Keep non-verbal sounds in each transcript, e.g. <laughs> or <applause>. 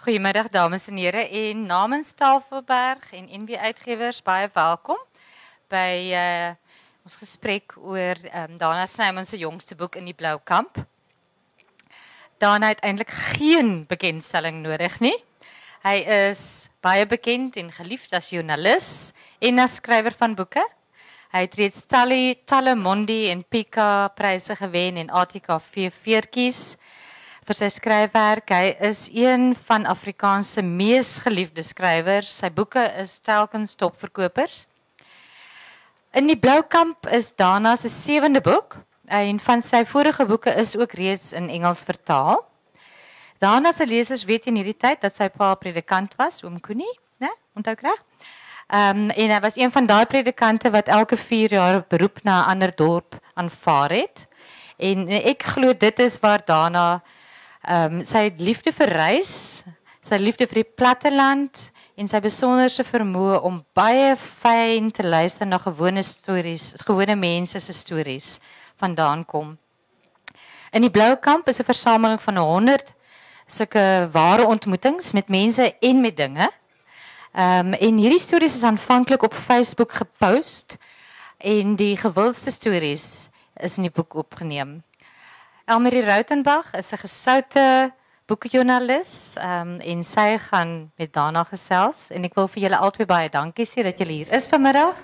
Goedemiddag dames en heren. En namens Tafelberg en NB Uitgewers baie welkom bij uh, ons gesprek oor um, Dana Snyman se jongste boek in die Blou Kamp. Dana het eintlik geen bekendstelling nodig nie. Hy is baie bekend en geliefd as joernalis en as skrywer van boeke. Hy het reeds talle talle Mondi en Pika pryse gewen en ATKV veertjies vir sy skryfwerk. Hy is een van Afrikaans se mees geliefde skrywers. Sy boeke is telkens topverkopers. In die Blou Kamp is Dana se sewende boek en van sy vorige boeke is ook reeds in Engels vertaal. Dana se lesers weet in hierdie tyd dat sy pa predikant was, oom Koenie, né? Onthou reg? Ehm um, en hy was een van daai predikante wat elke 4 jaar beroep na 'n ander dorp aanvaar het. En ek glo dit is waar Dana Ehm um, sy liefde vir reis, sy liefde vir die platteland en sy besonderse vermoë om baie fyn te luister na gewone stories, gewone mense se stories vandaan kom. In die Blou Kamp is 'n versameling van 100 sulke ware ontmoetings met mense en met dinge. Ehm um, en hierdie stories is aanvanklik op Facebook gepost en die gewildste stories is in die boek opgeneem. Elmarie Rautenbach is 'n gesoute boekjoernalis um, en sy gaan met Dana gesels en ek wil vir julle albei baie dankie sê dat julle hier is vanmiddag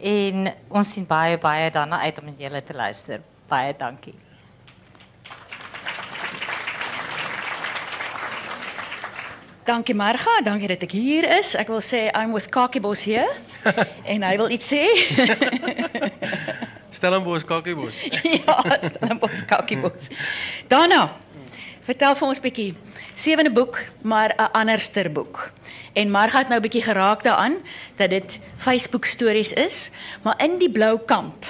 en ons sien baie baie daarna uit om met julle te luister. Baie dankie. Dankie Marga, dankie dat ek hier is. Ek wil sê I'm with Kakibos hier <laughs> en hy wil iets sê. <laughs> Stellenbosch Kakiebos. <laughs> ja, Stellenbosch Kakiebos. Daarna, vertel vir ons 'n bietjie. Sewende boek, maar 'n anderster boek. En Marga het nou 'n bietjie geraak daaraan dat dit Facebook stories is, maar in die blou kamp.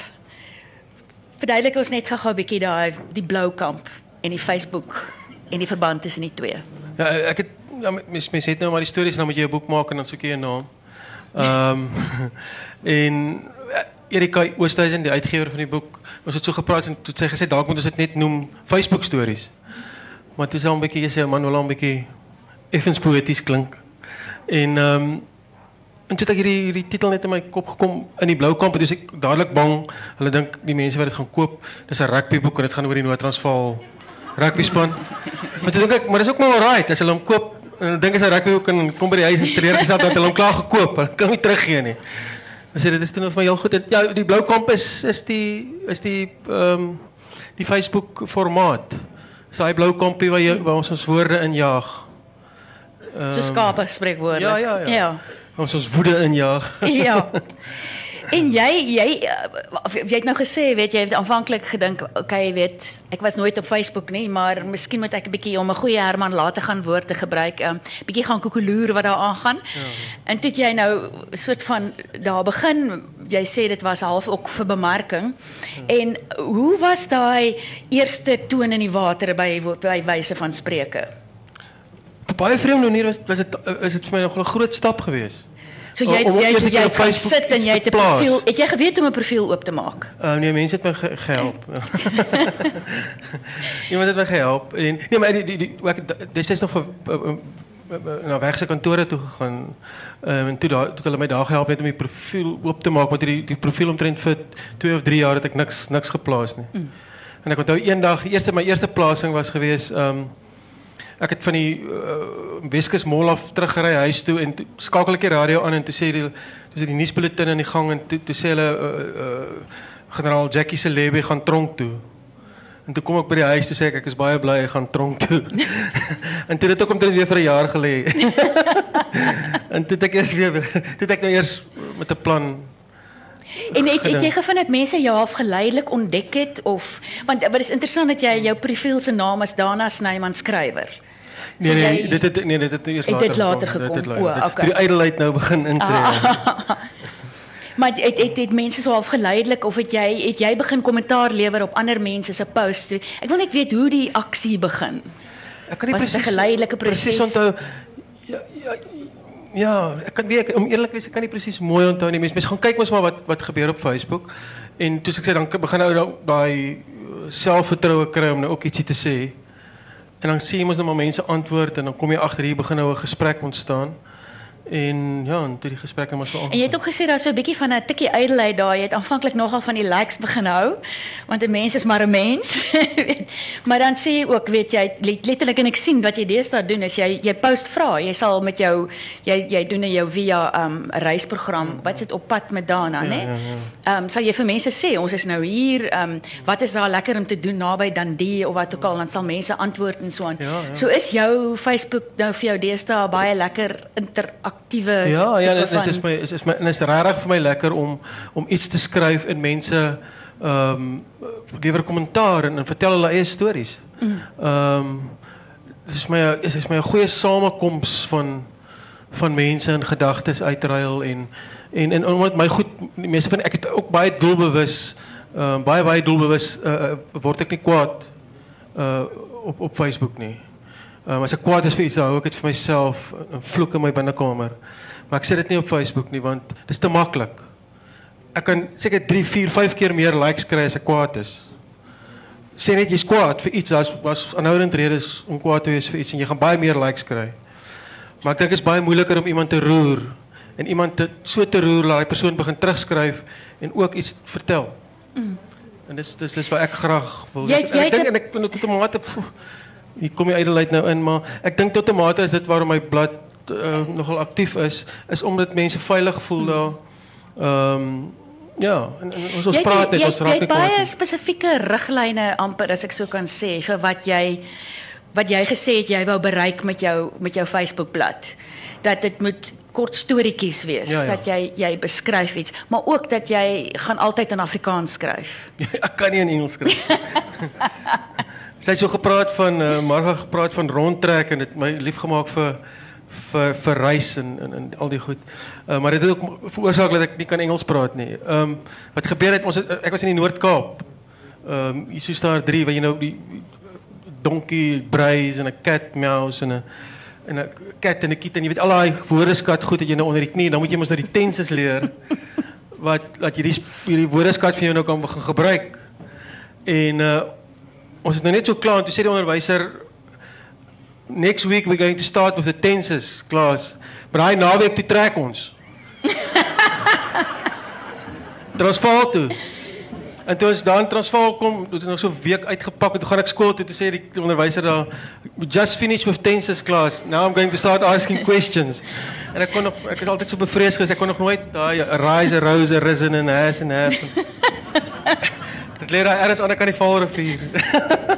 Verduidelik ons net gou-gou 'n bietjie daai die blou kamp en die Facebook en die verband tussen die twee. Ja, ek het ja, mens mens het nou maar die stories nou met jou boek maak en dan soek jy 'n naam. Ehm um, <laughs> en Erika Oosthuizen, die uitgewer van die boek, ons het so gepraat en toe sê gesê dalk moet ons dit net noem Facebook stories. Maar toe sê hom 'n bietjie sê man, hom 'n bietjie effens poeties klink. En ehm um, en toe het ek hierdie hierdie titel net in my kop gekom in die blou kamp, dis ek dadelik bang. Hulle dink die mense wat dit gaan koop, dis 'n rugbyboek en dit gaan oor die Noord-Transvaal rugby span. maar toe dink ek, maar dis ook maar alright as hulle hom koop. En dink as hy rugbyboek en kom by die huis en streer gesê dat hulle hom klaar gekoop, hulle kan nie teruggee nie. As jy dit is toen of my heel goed het. Ja, die blou kamp is is die is die ehm um, die Facebook formaat. Dis daai blou kampie waar jy waar ons ons woorde injaag. Um, so skape spreekwoorde. Ja, ja, ja. Ja. Ons ons woede injaag. ja. <laughs> En jy jy eh, jy het nou gesê, weet jy, het aanvanklik gedink, okay, jy weet, ek was nooit op Facebook nie, maar miskien moet ek 'n bietjie om 'n goeie Herman later gaan woord te gebruik, 'n um, bietjie gaan koekeloer wat daar aangaan. Ja. En toe jy nou soort van daar begin, jy sê dit was half ook vir bemarking. Ja. En hoe was daai eerste toon in die water by by wyse van spreuke? Op baie vreemde manier was was dit is dit vir my nog 'n groot stap geweest. So jy jy jy, jy kan sit en jy het 'n profiel. Het jy geweet om 'n profiel oop te maak? Uh, nee, mense het my ge gehelp. Iemand <laughs> het my gehelp en nee, maar die die, die ek dis is nog vir na weg se kantore toe gegaan. Um, en toe daar toe hulle my daar gehelp het om die profiel oop te maak met die die profiel omtrent vir 2 of 3 jaar het ek niks niks geplaas nie. Mm. En ek onthou eendag, eerste my eerste plasing was geweest um ek het van die uh, Weskus Mall af teruggery huis toe en toe skakel ek die radio aan en toe sê die dis die nuusbulletin in die gang en toe toe sê hulle uh, uh, generaal Jackie se lebe gaan tronk toe. En toe kom ek by die huis toe sê ek ek is baie bly hy gaan tronk toe. <laughs> en toe het ek omtrent weer vir 'n jaar gelê. <laughs> en toe het ek eers weer toe het ek nou eers met 'n plan En het, het jy gevind dat mense jou half geleidelik ontdek het of want wat is interessant dat jy jou profiel se naam as Dana Snyman skrywer. Nee nee, jy, dit het nee dit het eers later, dit later gekom. Dit later. O, okay. Die ydelheid nou begin intree. Ah, <laughs> maar het het het mense so half geleidelik of het jy het jy begin kommentaar lewer op ander mense se posts? Ek wil net weet hoe die aksie begin. Ek kan nie presies geleidelike proses. Presies onthou. Ja ja Ja, ek kan weet om eerlik wees, ek kan nie presies mooi onthou nie. Mense gaan kyk mos maar wat wat gebeur op Facebook. En toe ek sê dan begin nou daai selfvertroue kry om nou ook ietsie te sê. En dan sien jy mos nou maar mense antwoord en dan kom jy agter hier begin nou 'n gesprek ontstaan. En ja, en toe die gesprek nou maar so En jy het ook gesê daar's so 'n bietjie van 'n tikkie ydelheid daar. Jy het aanvanklik nogal van die likes begin hou, want 'n mens is maar 'n mens. <laughs> maar dan sê jy ook, weet jy, let- letterlik en ek sien wat jy deesdae doen is jy jy post vra. Jy sal met jou jy jy doen 'n jou via um reisprogram. Wat sit op pad met Dana, né? ja, ja. Um sal jy vir mense sê ons is nou hier, um wat is daar lekker om te doen naby Dundee of wat ook al, dan sal mense antwoord en so aan. Ja, ja. So is jou Facebook nou vir jou deesdae baie lekker Ja, ja, dit is, my is, is my en dit is regtig vir my lekker om om iets te skryf en mense ehm um, lewer kommentaar en, en vertel hulle eie stories. Ehm um, dit is my dit is my 'n goeie samekoms van van mense en gedagtes uitruil en en en omdat my goed meeste van ek het ook baie doelbewus ehm um, baie baie doelbewus uh, uh, word ek nie kwaad uh op op Facebook nie. Um, as ek kwaad is vir iets, dan hou ek dit vir myself, 'n vloek in my binnekamer. Maar ek sit dit nie op Facebook nie want is te maklik. Ek kan seker 3, 4, 5 keer meer likes kry as ek kwaad is. Sê net jy's kwaad vir iets, daar's was aanhoudend redes om kwaad te wees vir iets en jy gaan baie meer likes kry. Maar ek dink dit is baie moeiliker om iemand te roer en iemand te so te roer dat daai persoon begin terugskryf en ook iets vertel. Mm. En dis dis dis wat ek graag wil. Jy- jy en het ek dink het- en ek ben tot 'n mate pff, hier kom die ydelheid nou in, maar ek dink tot 'n mate is dit waarom my blad uh, nogal aktief is, is omdat mense veilig voel daar. Ehm um, ja, en, en ons ons Jy het- praat net jy, ons jy raak het net baie spesifieke riglyne amper as ek so kan sê vir wat jy wat jy gesê het jy wou bereik met jou met jou Facebookblad. Dat dit moet kort storieetjies wees, Ja, ja. dat jy jy beskryf iets, maar ook dat jy gaan altyd in Afrikaans skryf. <laughs> ek kan nie in Engels skryf. <laughs> Sy het so gepraat van uh, Marga gepraat van rondtrek en dit my liefgemaak vir vir vir reis en en, en al die goed. Uh, maar dit het ook veroorsaak dat ek nie kan Engels praat nie. Ehm um, wat gebeur het ons het, ek was in die Noord-Kaap. Ehm um, so staan drie waar jy nou die donkie braais en 'n cat meows en 'n en 'n cat en 'n kit en jy weet al daai woordeskat goed het jy nou onder die knie, dan moet jy mos nou die tenses leer wat dat jy die hierdie woordeskat vir jou nou kan begin gebruik. En uh ons is nou net so klaar en toe sê die onderwyser next week we're going to start with the tenses class. Maar hy naweek toe trek ons. <laughs> Transvaal toe. En toe ons dan Transvaal kom, het ons nog so 'n week uitgepak en toe gaan ek skool toe toe sê die onderwyser daar "We just finished with tenses class. Now I'm going to start asking questions. En ek kon nog ek het altyd so bevrees gewees ek kon nog nooit daai rise, rose, risen en has en have. <laughs> Dit leer daar ergens aan die kant die Vaalrivier.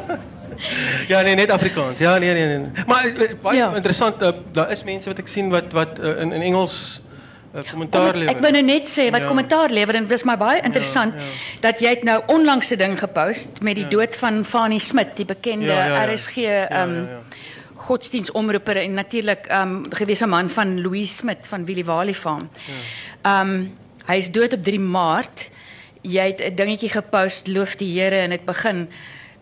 <laughs> ja, nee, net Afrikaans. Ja, nee, nee, nee. Maar eh, baie Ja. interessant, uh, daar is mense wat ek sien wat wat uh, in in Engels uh, kommentaar lewer. Ek wou nou net sê wat Ja. kommentaar lewer en dit was my baie interessant ja. dat jy het nou onlangs 'n ding gepost met die dood van Fanny Smit, die bekende Ja, ja, ja. RSG ehm ja, ja. godsdienstomroeper en natuurlik ehm um, gewese man van Louis Smit van Willie Wally Farm. Ehm um, hy is dood op 3 Maart. Jy het 'n dingetjie gepost, loof die Here en dit begin.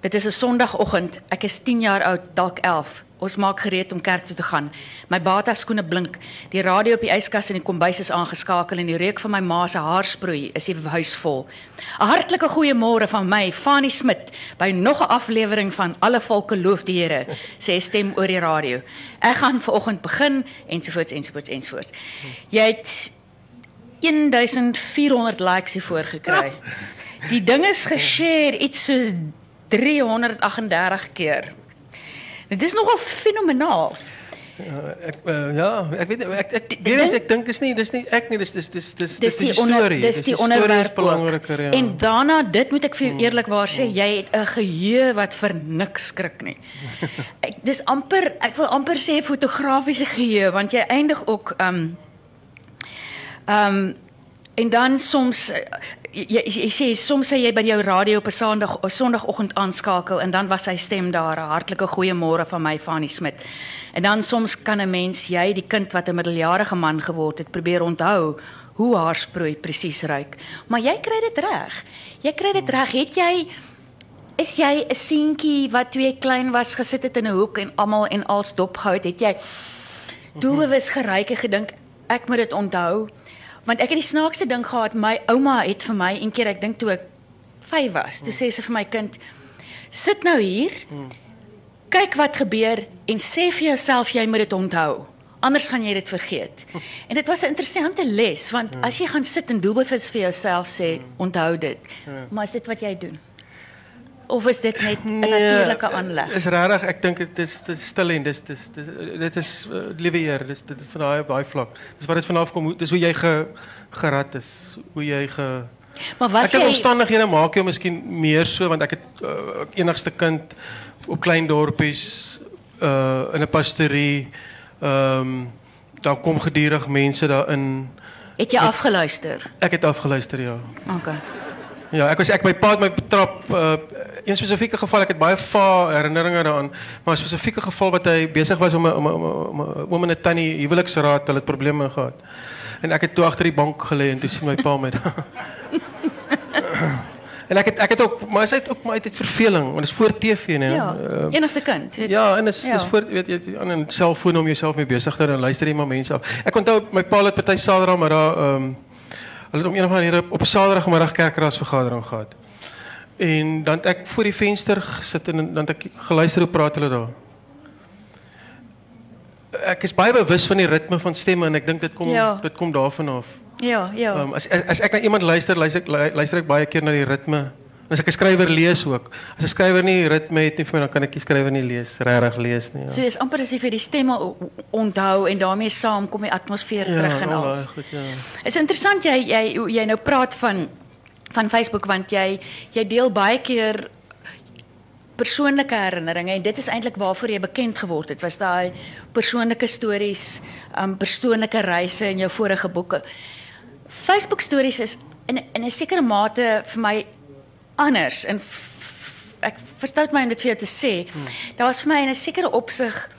Dit is 'n Sondagoggend. Ek is 10 jaar oud, dalk 11. Ons maak gereed om kerk toe te gaan. My bata skoene blink. Die radio op die yskas in die kombuis is aangeskakel en die reuk van my ma se haarsproei is die huis vol. 'n Hartlike goeiemôre van my, Fanny Smit, by nog 'n aflewering van Alle Volke Loof die Here, sê stem oor die radio. Ek gaan vanoggend begin ensovoorts ensovoorts ensovoorts. Jy het 1400 likes hiervoor gekry. Die ding is geshare iets soos 338 keer. Dit is nogal fenomenaal. Ek uh, ja, ek weet ek ek weet nie ek dink is nie dis nie ek nie dis dis dis dis Dis die storie. dis die onderwerp belangriker ja. En daarna dit moet ek vir jou eerlikwaar sê, jy het 'n geheue wat vir niks skrik nie. <laughs> Ek dis amper ek wil amper sê fotografiese geheue want jy eindig ook um um en dan soms eh, jy, jy, jy sê soms sê jy by jou radio op 'n Sondag Sondagoggend aanskakel en dan was sy stem daar 'n hartlike goeiemôre van my Fanny Smit. En dan soms kan 'n mens jy die kind wat 'n middeljarige man geword het probeer onthou hoe haarsproei presies ruik. Maar jy kry dit reg. Jy kry dit reg. Het jy is jy 'n seentjie wat jy klein was gesit het in 'n hoek en almal en als dopgehou het, het jy doelbewus geryk en gedink ek moet dit onthou? Want ek het die snaakste ding gehad, my ouma het vir my een keer, ek dink toe ek 5 was, toe sê sy vir my kind, sit nou hier. kyk wat gebeur en sê vir jouself jy moet dit onthou. Anders gaan jy dit vergeet. <laughs> En dit was 'n interessante les want as jy gaan sit en doelbewus vir jouself sê onthou dit. Maar is dit wat jy doen? Of is dit net 'n natuurlike aanleg? Is regtig, ek dink dit is dit is stil en dis dis dis dit is uh, liewe Heer, dis dit is van daai daai vlak. Dis wat dit vanaf kom, hoe- dis hoe jy ge, gerad is, hoe jy ge Maar was Ek jy omstandighede maak jou miskien meer so want ek het uh, enigste kind op klein dorpies uh in 'n pastorie. Ehm um, daar kom gedurig mense daarin. het jy afgeluister? Ek het afgeluister ja. Okay. Ja, ek was ek my pa het my betrap uh een spesifieke geval, ek het baie va herinneringe daaraan, maar 'n spesifieke geval wat hy besig was om 'n om 'n- om om 'n oom en 'n tannie huweliksraad, hulle het probleme gehad. En ek het toe agter die bank gelê en toe sien my pa my daar. <laughs> En ek het ek het ook maar hy het ook maar uit verveling, want dit is voor TV nee. Ja, Ehm, enigste kind. weet- Ja, en is Ja. is voor weet jy aan 'n selfoon om jouself mee besig te hou en luister jy maar mense af. Ek onthou my pa het party Saterdagmiddag ehm um, hulle het om een of ander rede op Saterdagmiddag kerkraadsvergadering gehad. En dan het ek voor die venster gesit en dan het ek geluister hoe praat hulle daar. Ek is baie bewus van die ritme van stemme en ek dink dit kom Ja. dit kom daarvan af. Ja, ja. Um, as as ek na iemand luister, luister ek lu- luister ek baie keer na die ritme. As ek 'n skrywer lees ook. As 'n skrywer nie ritme het nie vir my, dan kan ek die skrywer nie lees, regtig lees nie. Ja. So is amper asof jy die stemme onthou en daarmee saam kom die atmosfeer terug en al daai goed ja. Is interessant jy jy jy nou praat van van Facebook want jy jy deel baie keer persoonlike herinneringe en dit is eintlik waarvoor jy bekend geword het. Was daai persoonlike stories, um persoonlike reise in jou vorige boeke. Facebook stories is in in 'n sekere mate vir my anders. En ek verstout my om dit vir jou te sê. Daar was vir my in 'n sekere opsig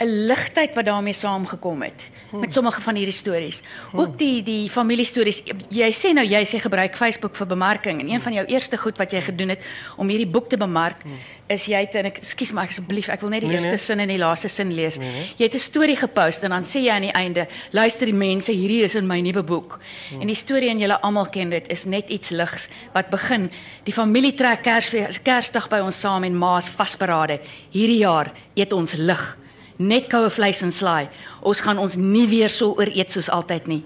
'n ligtheid wat daarmee saamgekom het met sommige van hierdie stories. Ook die die familiestories. Jy sê nou jy sê gebruik Facebook vir bemarking en een van jou eerste goed wat jy gedoen het om hierdie boek te bemark is jy het en ek skus maar asseblief ek wil net die Nee, eerste nee. sin en die laaste sin lees. Jy het 'n storie gepost en dan sê jy aan die einde, luister die mense, hierdie is in my nuwe boek. En die storie en julle almal ken dit is net iets ligs wat begin. Die familie trek Kersfees Kersdag by ons saam en ma's vasberade. Hierdie jaar eet ons lig. Net koue vleis en slaai. Ons gaan ons nie weer so ooreet soos altyd nie.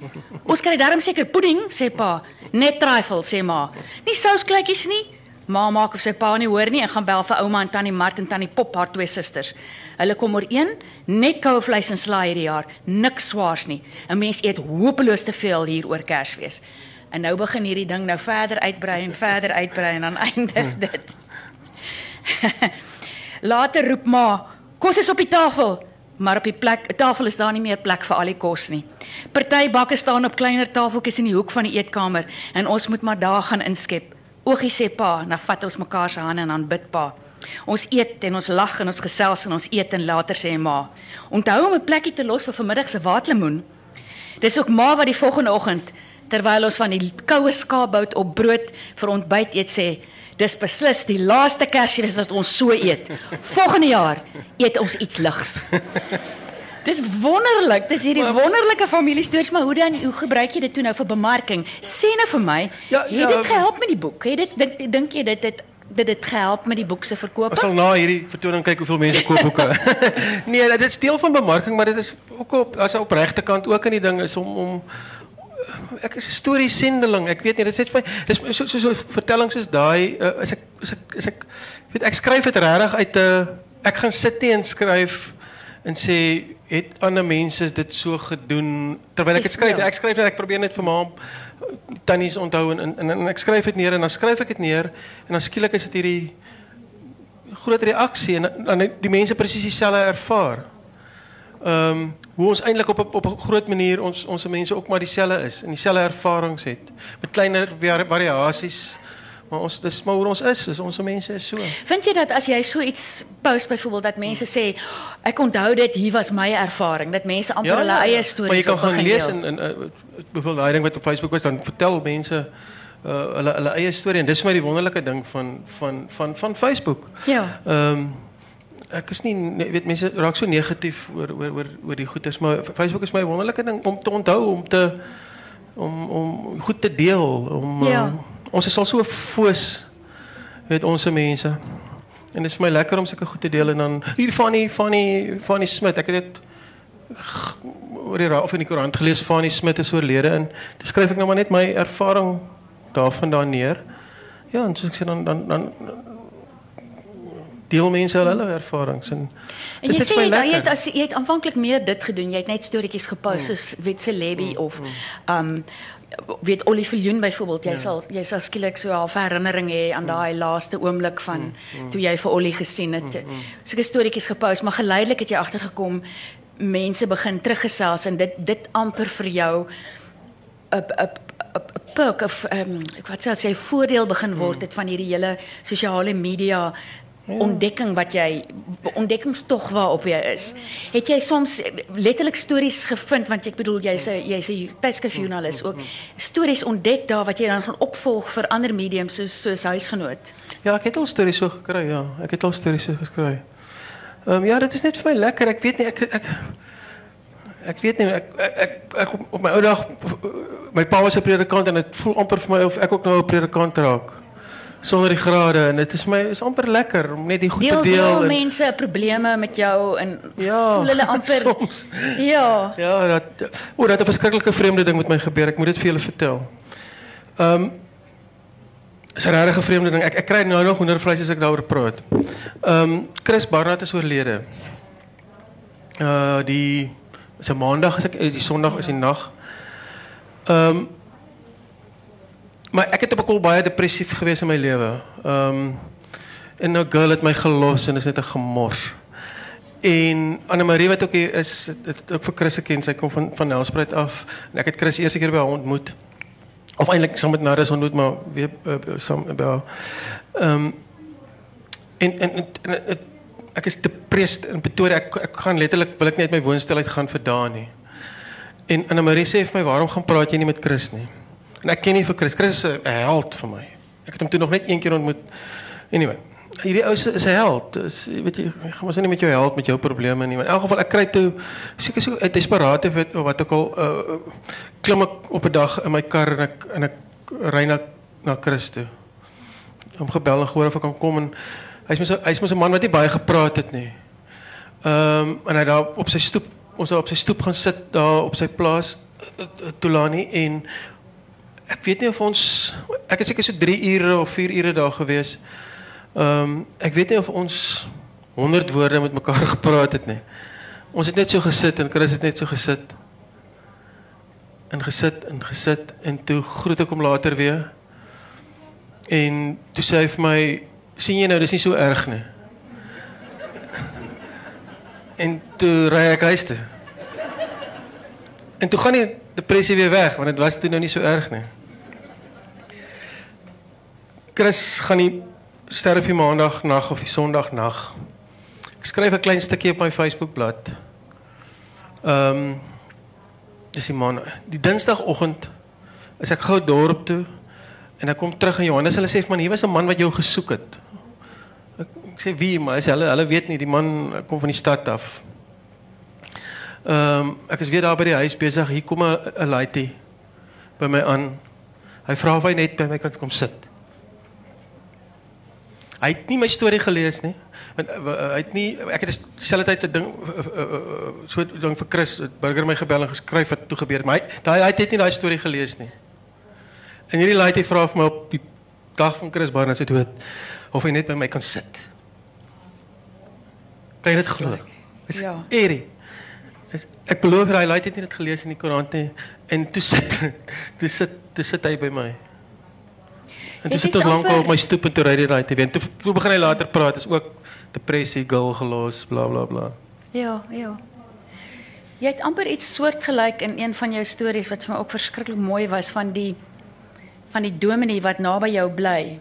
Ons kry darm seker pudding, sê pa. Net trifle, sê ma. Nie souskleutjies nie. Ma maak of sy pa nie hoor nie en gaan bel vir ouma en tannie Mart en tannie Pop haar twee susters. Hulle kom ooreen, net koue vleis en slaai hierdie jaar, niks swaars nie. 'n Mens eet hopeloos te veel hier oor Kersfees. En nou begin hierdie ding nou verder uitbrei en verder uitbrei en dan <laughs> eindig dit. <laughs> Later roep ma, kos is op die tafel. Maar op die plek, tafel is daar nie meer plek vir al die kos nie. Party bakke staan op kleiner tafeltjies in die hoek van die eetkamer en ons moet maar daar gaan inskep. Oogie sê pa, dan vat ons mekaar se hande en dan bid pa. Ons eet en ons lag en ons gesels en ons eet en later sê ma, onthou om 'n plekkie te los vir vanmiddag se waatlemoen. Dis ook ma wat die volgende oggend terwyl ons van die koue skaapbout op brood vir ontbyt eet sê, dis beslis die laaste Kersfees wat ons so eet. Volgende jaar eet ons iets ligs. Dis wonderlik. Dis hierdie wonderlike familiestories, maar hoe dan hoe gebruik jy dit toe nou vir bemarking? Sê nou vir my, Ja, het ja, dit gehelp met die boek? Het dit dink dink jy dit het dit het gehelp met die boek se verkope? Ons sal na hierdie vertoning kyk hoeveel mense koop boeke. <laughs> nee, dit is deel van bemarking, maar dit is ook op as 'n opregte kant ook in die ding is om om ek is 'n storie sendeling. Ek weet nie, dit sê vir my dis so so, so vertellings soos daai uh, is ek is ek is ek weet ek skryf dit regtig uit 'n uh, ek gaan sit nie en skryf en sê het ander mense dit so gedoen terwyl ek dit skryf. Ek skryf net ek probeer net vir ma tannies onthou en, en en en ek skryf dit neer en dan skryf ek dit neer en dan skielik is dit hierdie groot reaksie en dan die mense presies dieselfde ervaar. Um, hoe ons eintlik op op 'n groot manier ons ons mense ook maar dieselfde is en dieselfde ervarings het met kleiner vari- variasies. Maar ons dis maar hoe ons is, is ons mense is so. Vind jy dat as jy so iets post byvoorbeeld dat mense sê ek onthou dit hier was my ervaring dat mense amper hulle eie stories Maar jy kan gaan begin lees deel? en en uh, byvoorbeeld daai ding wat op Facebook was dan vertel mense uh, hulle hulle eie storie en dis vir my die wonderlike ding van van van van Facebook. Ja. Ehm um, ek is nie weet mense raak so negatief oor oor oor oor die goeders maar Facebook is my wonderlike ding om te onthou om te om om goed te deel om Ja. um, ons is al so foos weet ons mense En dit is vir my lekker om sulke goed te deel en dan hier Fanny Fanny Fanny Smit. Ek het dit oor die of in die koerant gelees Fanny Smit is oorlede en dis skryf ek nou maar net my ervaring daarvan daar neer. Ja, en soos ek sê dan dan dan deel mense al hulle ervarings en En jy sê jy, het as jy het aanvanklik meer dit gedoen. Jy het net storieetjies gepost soos weet Celebi of um weet Ollie Viljoen byvoorbeeld. Jy sal jy sal skielik so 'n herinnering hê aan daai laaste oomblik van toe jy vir Ollie gesien het. Sulke storieetjies gepost, maar geleidelik het jy agtergekom mense begin teruggesels en dit dit amper vir jou 'n 'n 'n perk of um, ek wat sê jy voordeel begin word het van hierdie hele sosiale media ontdekking wat jy ontdekkingstog waarop jy is. Het jy soms letterlik stories gevind want ek bedoel jy's 'n jy's 'n tydskrifjoernalis ook stories ontdek daar wat jy dan gaan opvolg vir ander mediums soos soos huisgenoot. Ja, ek het al stories so gekry, ja. Ek het al stories so gekry. Ehm um, ja, dit is net vir my lekker. Ek weet nie ek ek ek weet nie ek ek, ek, ek op, op my ou dag my pa was 'n predikant en dit voel amper vir my of ek ook nou 'n predikant raak. Grade en dit is my is amper lekker om net die goed Deel te deel deel en mense probleme met jou en ja, voel hulle <laughs> amper soms. ja. Ja, dat o, dat 'n verskriklike vreemde ding met my gebeur. Ek moet dit vir julle vertel. Ehm um, is 'n regtig vreemde ding. Ek ek kry nou nog hoendervleis as ek daaroor praat. Ehm um, Chris Barnard is oorlede. Uh die is 'n maandag ek eh, die Sondag is die nag. Ehm um, maar ek het op 'n baie depressief gewees in my lewe. Ehm um, en 'n girl het my gelos en is net 'n gemors. En Anne Marie wat ook hier is, het, ook vir Chris geken. Sy kom van van Nelspruit af en ek het Chris eerste keer by ontmoet. Of eintlik saam met Narus ontmoet, maar weer uh, saam by um, en en, is depressed in Pretoria. Ek ek gaan letterlik wil ek net my woonstel uit gaan. En Anne Marie sê vir "Waarom gaan praat jy nie met Chris nie?" En ek ken nie vir Chris. Chris is 'n held vir my. Ek het hom toe nog net een keer ontmoet. Anyway, hierdie ou is 'n held. Dis weet jy, gaan mos nie met jou held met jou probleme nie. Maar in elk geval ek kry toe seker so uit desperaat of wat- ook al uh, klim ek op 'n dag in my kar en ek en ek ry na na Chris toe. Hom gebel en gehoor of ek kan kom en hy's mos hy's mos 'n man wat nie baie gepraat het nie. Ehm en hy daar op sy stoep ons op sy stoep gaan sit daar op sy plaas eh, eh, Tulani en ek weet nie of ons ek het seker so 3 ure of 4 ure daar gewees. Ehm um, ek weet nie of ons 100 woorde met mekaar <laughs> gepraat het nie. Ons het net so gesit en Chris het net so gesit. En gesit en gesit en toe groet ek hom later weer. En toe sê hy vir my, "Sien jy nou, dis nie so erg nie." <laughs> En toe ry ek huis. En toe gaan die depressie weer weg want dit was toe nou nie so erg nie. Chris gaan die sterf die maandag nag of die sondag nag. Ek skryf 'n klein stukkie op my Facebookblad. Ehm um, dis die maand die Dinsdagoggend is ek gou dorp toe en ek kom terug in Johannes hulle sê vir man hier was 'n man wat jou gesoek het. Ek, ek sê wie maar is hulle hulle weet nie die man kom van die stad af. Ehm um, ek is weer daar by die huis besig. Hier kom 'n laaitie by my aan. Hy vra of hy net by my kan kom sit. Hy het nie my storie gelees nie. Want uh, hy het nie ek het dieselfde tyd 'n ding uh, uh, so ding vir Chris burger my gebel en geskryf wat toe gebeur het. Maar hy daai hy het nie daai storie gelees nie. En hierdie laaitie vra vir my op die dag van Chris Barnard se dood of hy net by my kan sit. Kan jy dit glo? Dis Ja. eerie. Ek beloof hy laat dit nie dit gelees in die koerant nie en toe sit <laughs> toe sit toe sit hy by my. En toe sit ons lank amper- op my stoep en toe ry die raai te wen. Toe, toe begin hy later praat, is ook depressie, gil gelos, bla bla bla. Ja, ja. Jy het amper iets soortgelyk in een van jou stories wat vir my ook verskriklik mooi was van die van die dominee wat naby jou bly.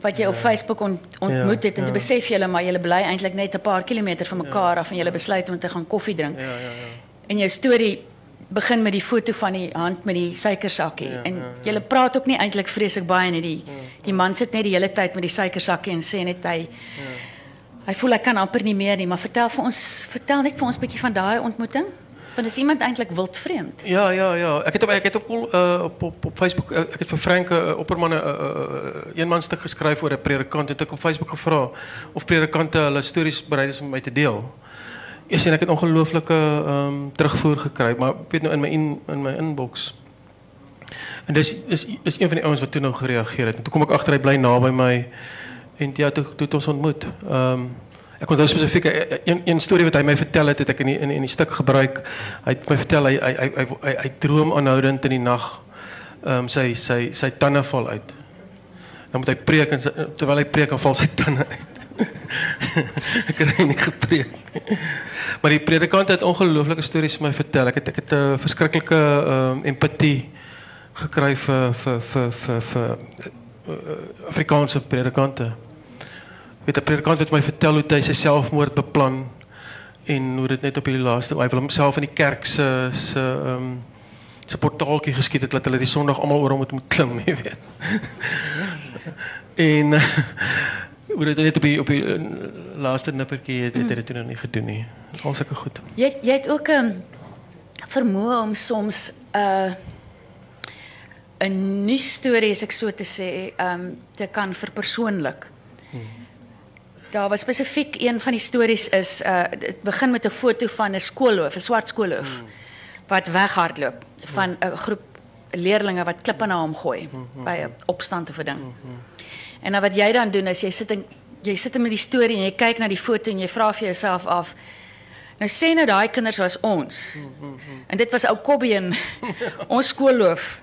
Wat jy op Facebook ont, ontmoet het en toe besef jy maar jy bly eintlik net 'n paar kilometer van mekaar af en jy besluit om te gaan koffie drink. Ja, ja, ja. En jou storie begin met die foto van die hand met die suikersakkie Ja, en ja, praat ook nie eintlik vreeslik baie nie. Die die man sit net die hele tyd met die suikersakkie en sê net hy Hy voel hy kan amper nie meer nie, maar vertel vir ons, vertel net vir ons 'n bietjie van daai ontmoeting. Want is iemand eintlik wildvreemd. Ja, ja, ja. Het op ek het op Facebook uh, ek het vir Frank uh, Opperman 'n uh, uh, eenman stuk geskryf oor 'n predikant het ek op Facebook gevra of predikante hulle stories bereid is om te deel. Eers en ek ongelooflike ehm terugvoer gekry, maar ek weet nou in my in, my inbox. En dis is is een van die ouens wat toe nou gereageer het. En toe kom ek agter hy bly naby my en ja, toe het ons ontmoet. Ehm ek onthou spesifiek een een storie wat hy my vertel het, het in die, in in die stuk gebruik. Hy het my vertel hy hy hy hy, droom aanhoudend in die nag. Ehm um, sy sy sy val uit. Dan moet hy preek en sy, terwyl hy preek dan val sy tande uit. <laughs> ek het nie gepreek nie. Maar die predikant het ongelooflike stories vir my vertel. Ek het ek het 'n uh, verskriklike ehm empatie gekry vir Afrikaanse predikante. Weet 'n predikant het my vertel hoe hy sy selfmoord beplan en hoe dit net op die laaste hy wil homself in die kerk se se ehm um, se portaaltjie geskiet het dat hulle die Sondag almal oor hom moet moet klim, <laughs> jy weet. en <laughs> hoe dit net op die op die uh, laaste nippertjie het, het hy dit toe nog nie gedoen nie. Al sulke goed. Jy jy het ook 'n um, vermoë om soms 'n uh, 'n nuus storie as ek so te sê, ehm um, te kan verpersoonlik. Daar was spesifiek een van die stories is uh dit begin met 'n foto van 'n skoolhoof, 'n swart skoolhoof wat weghardloop van 'n groep leerdlinge wat klippe na hom gooi by 'n opstand of 'n ding. En dan wat jy dan doen is jy sit en jy sit met die storie en jy kyk na die foto en jy vra vir jouself af Nou sê nou daai kinders was ons. En dit was ou Kobbie <laughs> ons skoolhoof.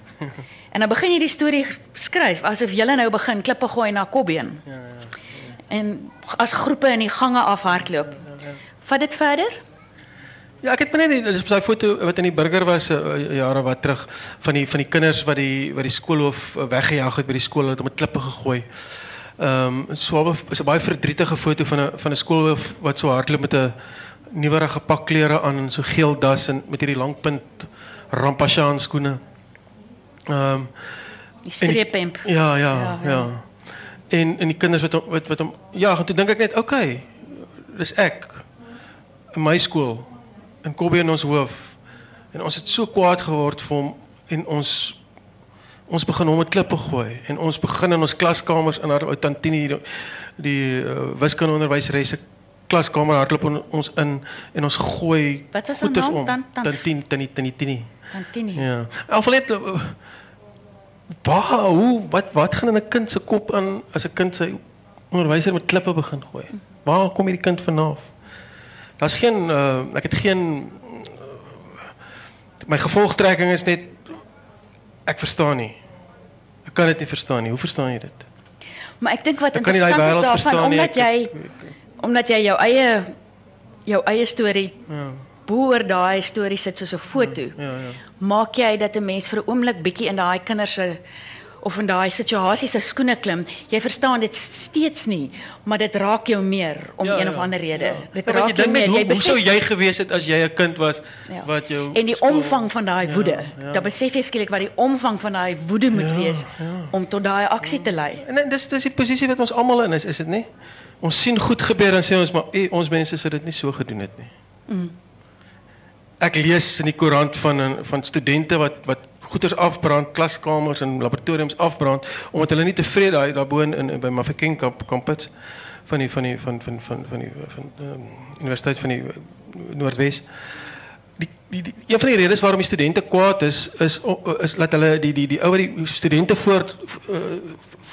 En dan begin jy die storie skryf asof jy nou begin klippe gooi na Kobbeen. Ja ja. En as groepe in die gange afhardloop. Vat dit verder? Ja, ek het maar net dis daai foto wat in die burger was uh, jare wat terug van die van die kinders wat die wat die skoolhoof weggejaag het by die skool het om met klippe gegooi. Ehm um, so is 'n baie verdrietige foto van 'n van 'n skoolhoof wat so hardloop met 'n nuwerige pak klere aan en so geel das en met hierdie lang punt rampasjaan skoene. Ehm um, die streephemp. Ja, ja, ja, ja. En en die kinders wat wat wat hom ja, toe dink ek net, okay. Dis ek in my skool in Kobbie en ons hoof. En ons het so kwaad geword vir hom en ons ons begin hom met klippe gooi en ons begin in ons klaskamers in haar tantini die, die uh, wiskundeonderwyseres se klaskamer hardloop on, ons in en ons gooi Wat was haar naam? Tan, tantini tantini tantini. Ja. Alfred Waar hoe wat wat gaan in 'n kind se kop aan as 'n kind sy onderwyser met klippe begin gooi? Waar kom hierdie kind vanaf? Daar's geen uh, ek het geen uh, my gevolgtrekking is net ek verstaan nie. Ek kan dit nie verstaan nie. Hoe verstaan jy dit? Maar ek dink wat interessant is daarvan omdat jy omdat jy jou eie jou eie storie Ja. Boor daai storie sit soos 'n foto. Ja, ja. Maak jy dat 'n mens vir 'n oomblik bietjie in daai kinders se of in daai situasie se skoene klim. Jy verstaan dit steeds nie, maar dit raak jou meer om Ja, een ja, of ander rede. Ja. Dit Ja, raak jy jou dink net meer. hoe, hoe sou jy gewees het as jy 'n kind was Ja. wat jou en die omvang van daai woede. ja. Dan besef jy skielik wat die omvang van daai woede moet Ja, wees om tot daai aksie te lei. En en dis dis die posisie wat ons almal in is, is dit nie? Ons sien goed gebeur en sê ons maar eh, ons mense sou dit nie so gedoen het nie. Mm. Ek lees in die koerant van van studente wat wat goeders afbrand, klaskamers en laboratoriums afbrand omdat hulle nie tevrede daai daarbo in, in by Mafeking kamp kampus van die van die van van van van die van um, universiteit van die uh, Noordwes. Die, die, die een van die redes waarom die studente kwaad is is is dat hulle die die die ou wat die studente voor uh,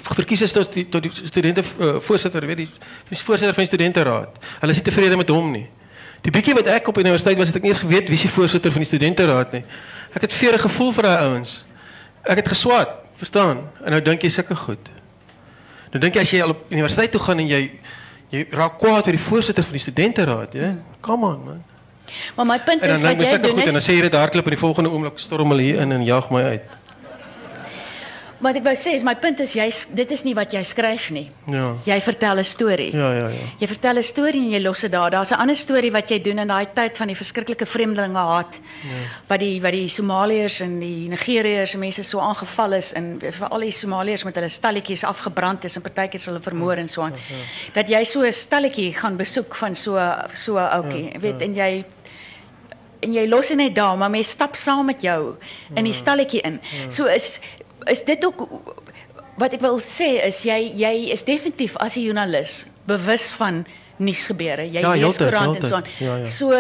verkies is tot die tot die studente voorsitter, weet jy, die voorsitter van die studenteraad. Hulle is nie tevrede met hom nie. Die bietjie wat ek op universiteit was, het ek nie eens geweet wie is die voorsitter van die studenteraad nie. Ek het vere gevoel vir daai ouens. Ek het geswat, verstaan? En nou dink jy sulke goed. Nou dink jy as jy al op universiteit toe gaan en jy jy raak kwaad oor die voorsitter van die studenteraad, ja? Come on man. Maar my punt is wat jy doen goed en dan is sê jy dit hardloop en die volgende oomblik storm hulle hier in en jag my uit. Wat ek wou sê is my punt is jy dit is nie wat jy skryf nie. Ja. Jy vertel 'n storie. Ja, ja, ja. Jy vertel 'n storie en jy los dit daar. Daar's 'n ander storie wat jy doen in daai tyd van die verskriklike vreemdelinge haat. Ja. Wat die wat die Somaliërs en die Nigeriërs en mense so aangeval is en veral die Somaliërs met hulle stalletjies afgebrand is en partykeer is hulle vermoor en so aan. Dat jy so 'n stalletjie gaan besoek van so so 'n ouetjie, weet en jy en jy los dit net daar, maar mense stap saam met jou in die stalletjie in. So is is dit ook wat ek wil sê is jy jy is definitief as 'n joernalis bewus van nuusgebeure. Jy Ja, lees koerant en so aan. Ja, ja. So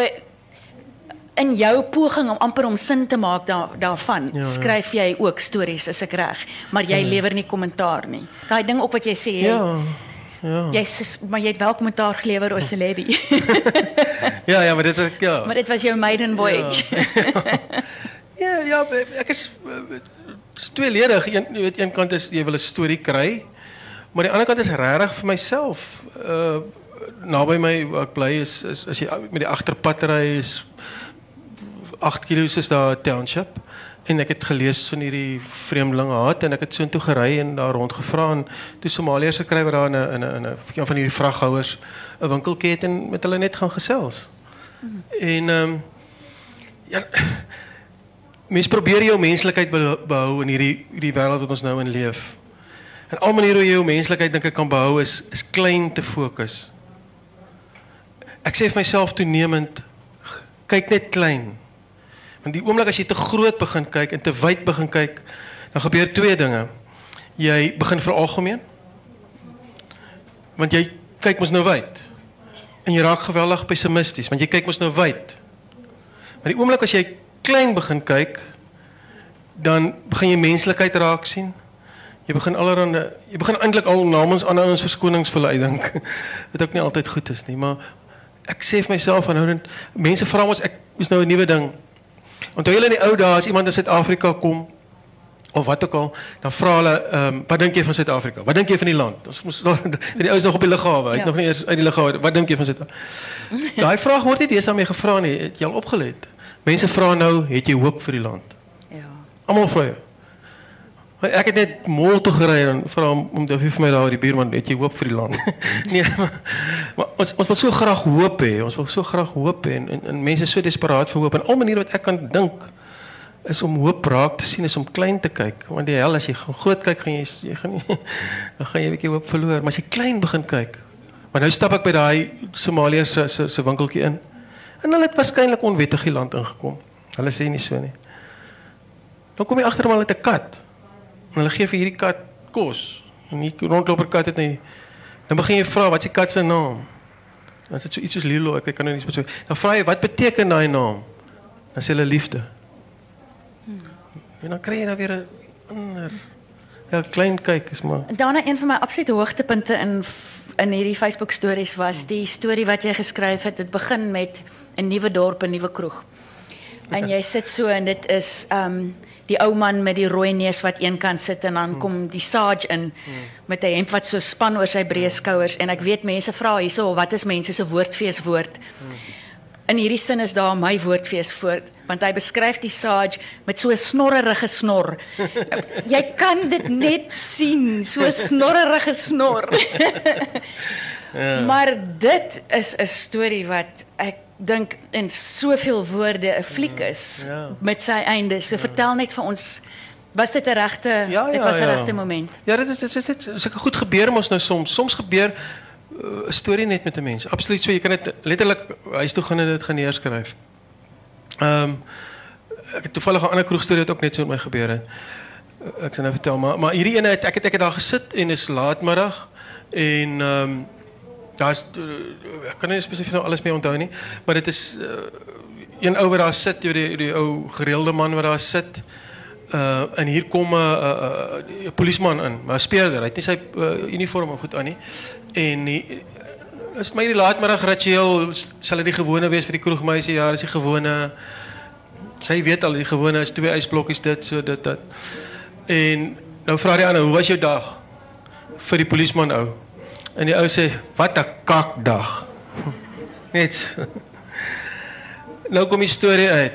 in jou poging om amper om sin te maak daar daarvan, Ja, ja. skryf jy ook stories as ek reg, maar jy lewer nie kommentaar nie. Daai ding ook wat jy sê, Ja. Ja. jy s- maar jy het wel kommentaar gelewer oor Celebi. <laughs> Ja, ja, maar dit ja. maar dit was jou maiden voyage. <laughs> Ja, ja, ek is is tweeledig. Een jy weet een kant is jy wil 'n storie kry, maar die ander kant is regtig vir myself. Uh naby my waar ek bly is is as jy met die agterpad ry is 8 km is daar 'n township en ek het gelees van hierdie vreemdelinge haat en ek het soontoe gery en daar rondgevra en toe Somaliërs gekry wat daar in 'n in 'n 'n een van hierdie vraghouers 'n winkeltjie het en met hulle net gaan gesels. En ehm um, ja mens probeer jou menslikheid be- behou in hierdie hierdie wêreld wat ons nou in leef. En al maniere hoe jy jou menslikheid dink ek kan behou is is klein te fokus. Ek sê vir myself toenemend kyk net klein. Want die oomblik as jy te groot begin kyk en te wyd begin kyk, dan gebeur twee dinge. Jy begin veralgemeen. Want jy kyk mos nou wyd. En jy raak geweldig pessimisties want jy kyk mos nou wyd. Maar die oomblik as jy klein begin kyk, dan begin jy menslikheid raak sien. Jy begin allerhande jy begin eintlik al namens ander ouens verskonings. <laughs> Wat ook nie altyd goed is nie, maar ek sê vir myself aanhoudend mense vra ons ek is nou 'n nuwe ding. Onthou julle in die ou dae as iemand in Suid-Afrika kom of wat ook al, dan vra hulle ehm um, wat dink jy van Suid-Afrika? Wat dink jy van die land? Ons moes <laughs> die ouens nog op die lughawe, hy het Ja. nog nie eers uit die lughawe. Wat dink jy van Suid-Afrika? <laughs> Daai vraag word nie deesdae meer gevra nie. Het jy al opgelet? Mense vra nou, het jy hoop vir die land? ja. Almal vra jou. Maar Ek het net mol toe gery en vra hom om te vir my daar die buurman, het jy hoop vir die land? <laughs> nee, maar, maar ons ons wil so graag hoop hê. Ons wil so graag hoop hê en, en, en mense is so desperaat vir hoop en al maniere wat ek kan dink is om hoop raak te sien is om klein te kyk want die hel as jy groot kyk gaan jy jy gaan nie <laughs> dan gaan jy 'n bietjie hoop verloor maar as jy klein begin kyk maar nou stap ek by daai Somalië se se se winkeltjie in en hulle het waarskynlik onwettig die land ingekom. Hulle sê nie so nie. Dan kom jy agter maar met 'n kat. En hulle gee vir hierdie kat kos. En hier rondloper kat het nie dan begin jy vra wat is die kat se naam? Dan is dit so iets soos Lilo ek kan nou nie spesifiek dan vra jy wat beteken daai naam? Dan sê hulle liefde. En dan kry jy nou weer 'n ander ja, klein kyk is maar. Daarna een van my absolute hoogtepunte in in hierdie Facebook stories was die storie wat jy geskryf het. Dit begin met 'n nuwe dorp, 'n nuwe kroeg. En jy sit so en dit is um die ou man met die rooi neus wat eenkant sit en dan kom die sage in met 'n hemp wat so span oor sy breë skouers en ek weet mense vra hierso wat is mense se woordfees woord. In hierdie sin is daar my woordfees voor want hy beskryf die sage met so 'n snorrerige snor. Jy kan dit net sien, so 'n snorrerige snor. <laughs> ja. Maar dit is 'n storie wat ek dink in soveel woorde 'n fliek is Ja. met sy einde. So vertel net vir ons was dit 'n regte Ja, dit ja, was 'n ja. regte moment. Ja, dit is dit is dit sulke goed gebeur mos nou soms. Soms gebeur uh, 'n storie net met 'n mens. Absoluut so, jy kan dit letterlik huis toe gaan en dit gaan neerskryf. Ehm um, ek het toevallig 'n ander kroegstorie wat ook net so met my gebeur het. Uh, Ek sal nou vertel, maar maar hierdie ene het ek het ek het daar gesit en is laatmiddag en ehm um, daar's uh, ek kan nie spesifiek nou alles meer onthou nie, maar dit is uh, een ou wat daar sit, weet die, die ou gereelde man wat daar sit. Uh en hier kom 'n uh, uh, polisieman in, maar 'n speurder. Hy het nie sy uh, uniform goed aan nie. En die, is my die laatmiddag ritueel sal dit die gewone wees vir die kroegmeisie. Ja, dis die gewone sy weet al die gewone is twee ysblokkies dit so dit dat. En nou vra die ander, "Hoe was jou dag?" vir die polisieman ou. En die ou sê, "Wat 'n kakdag." Net. Nou kom die storie uit.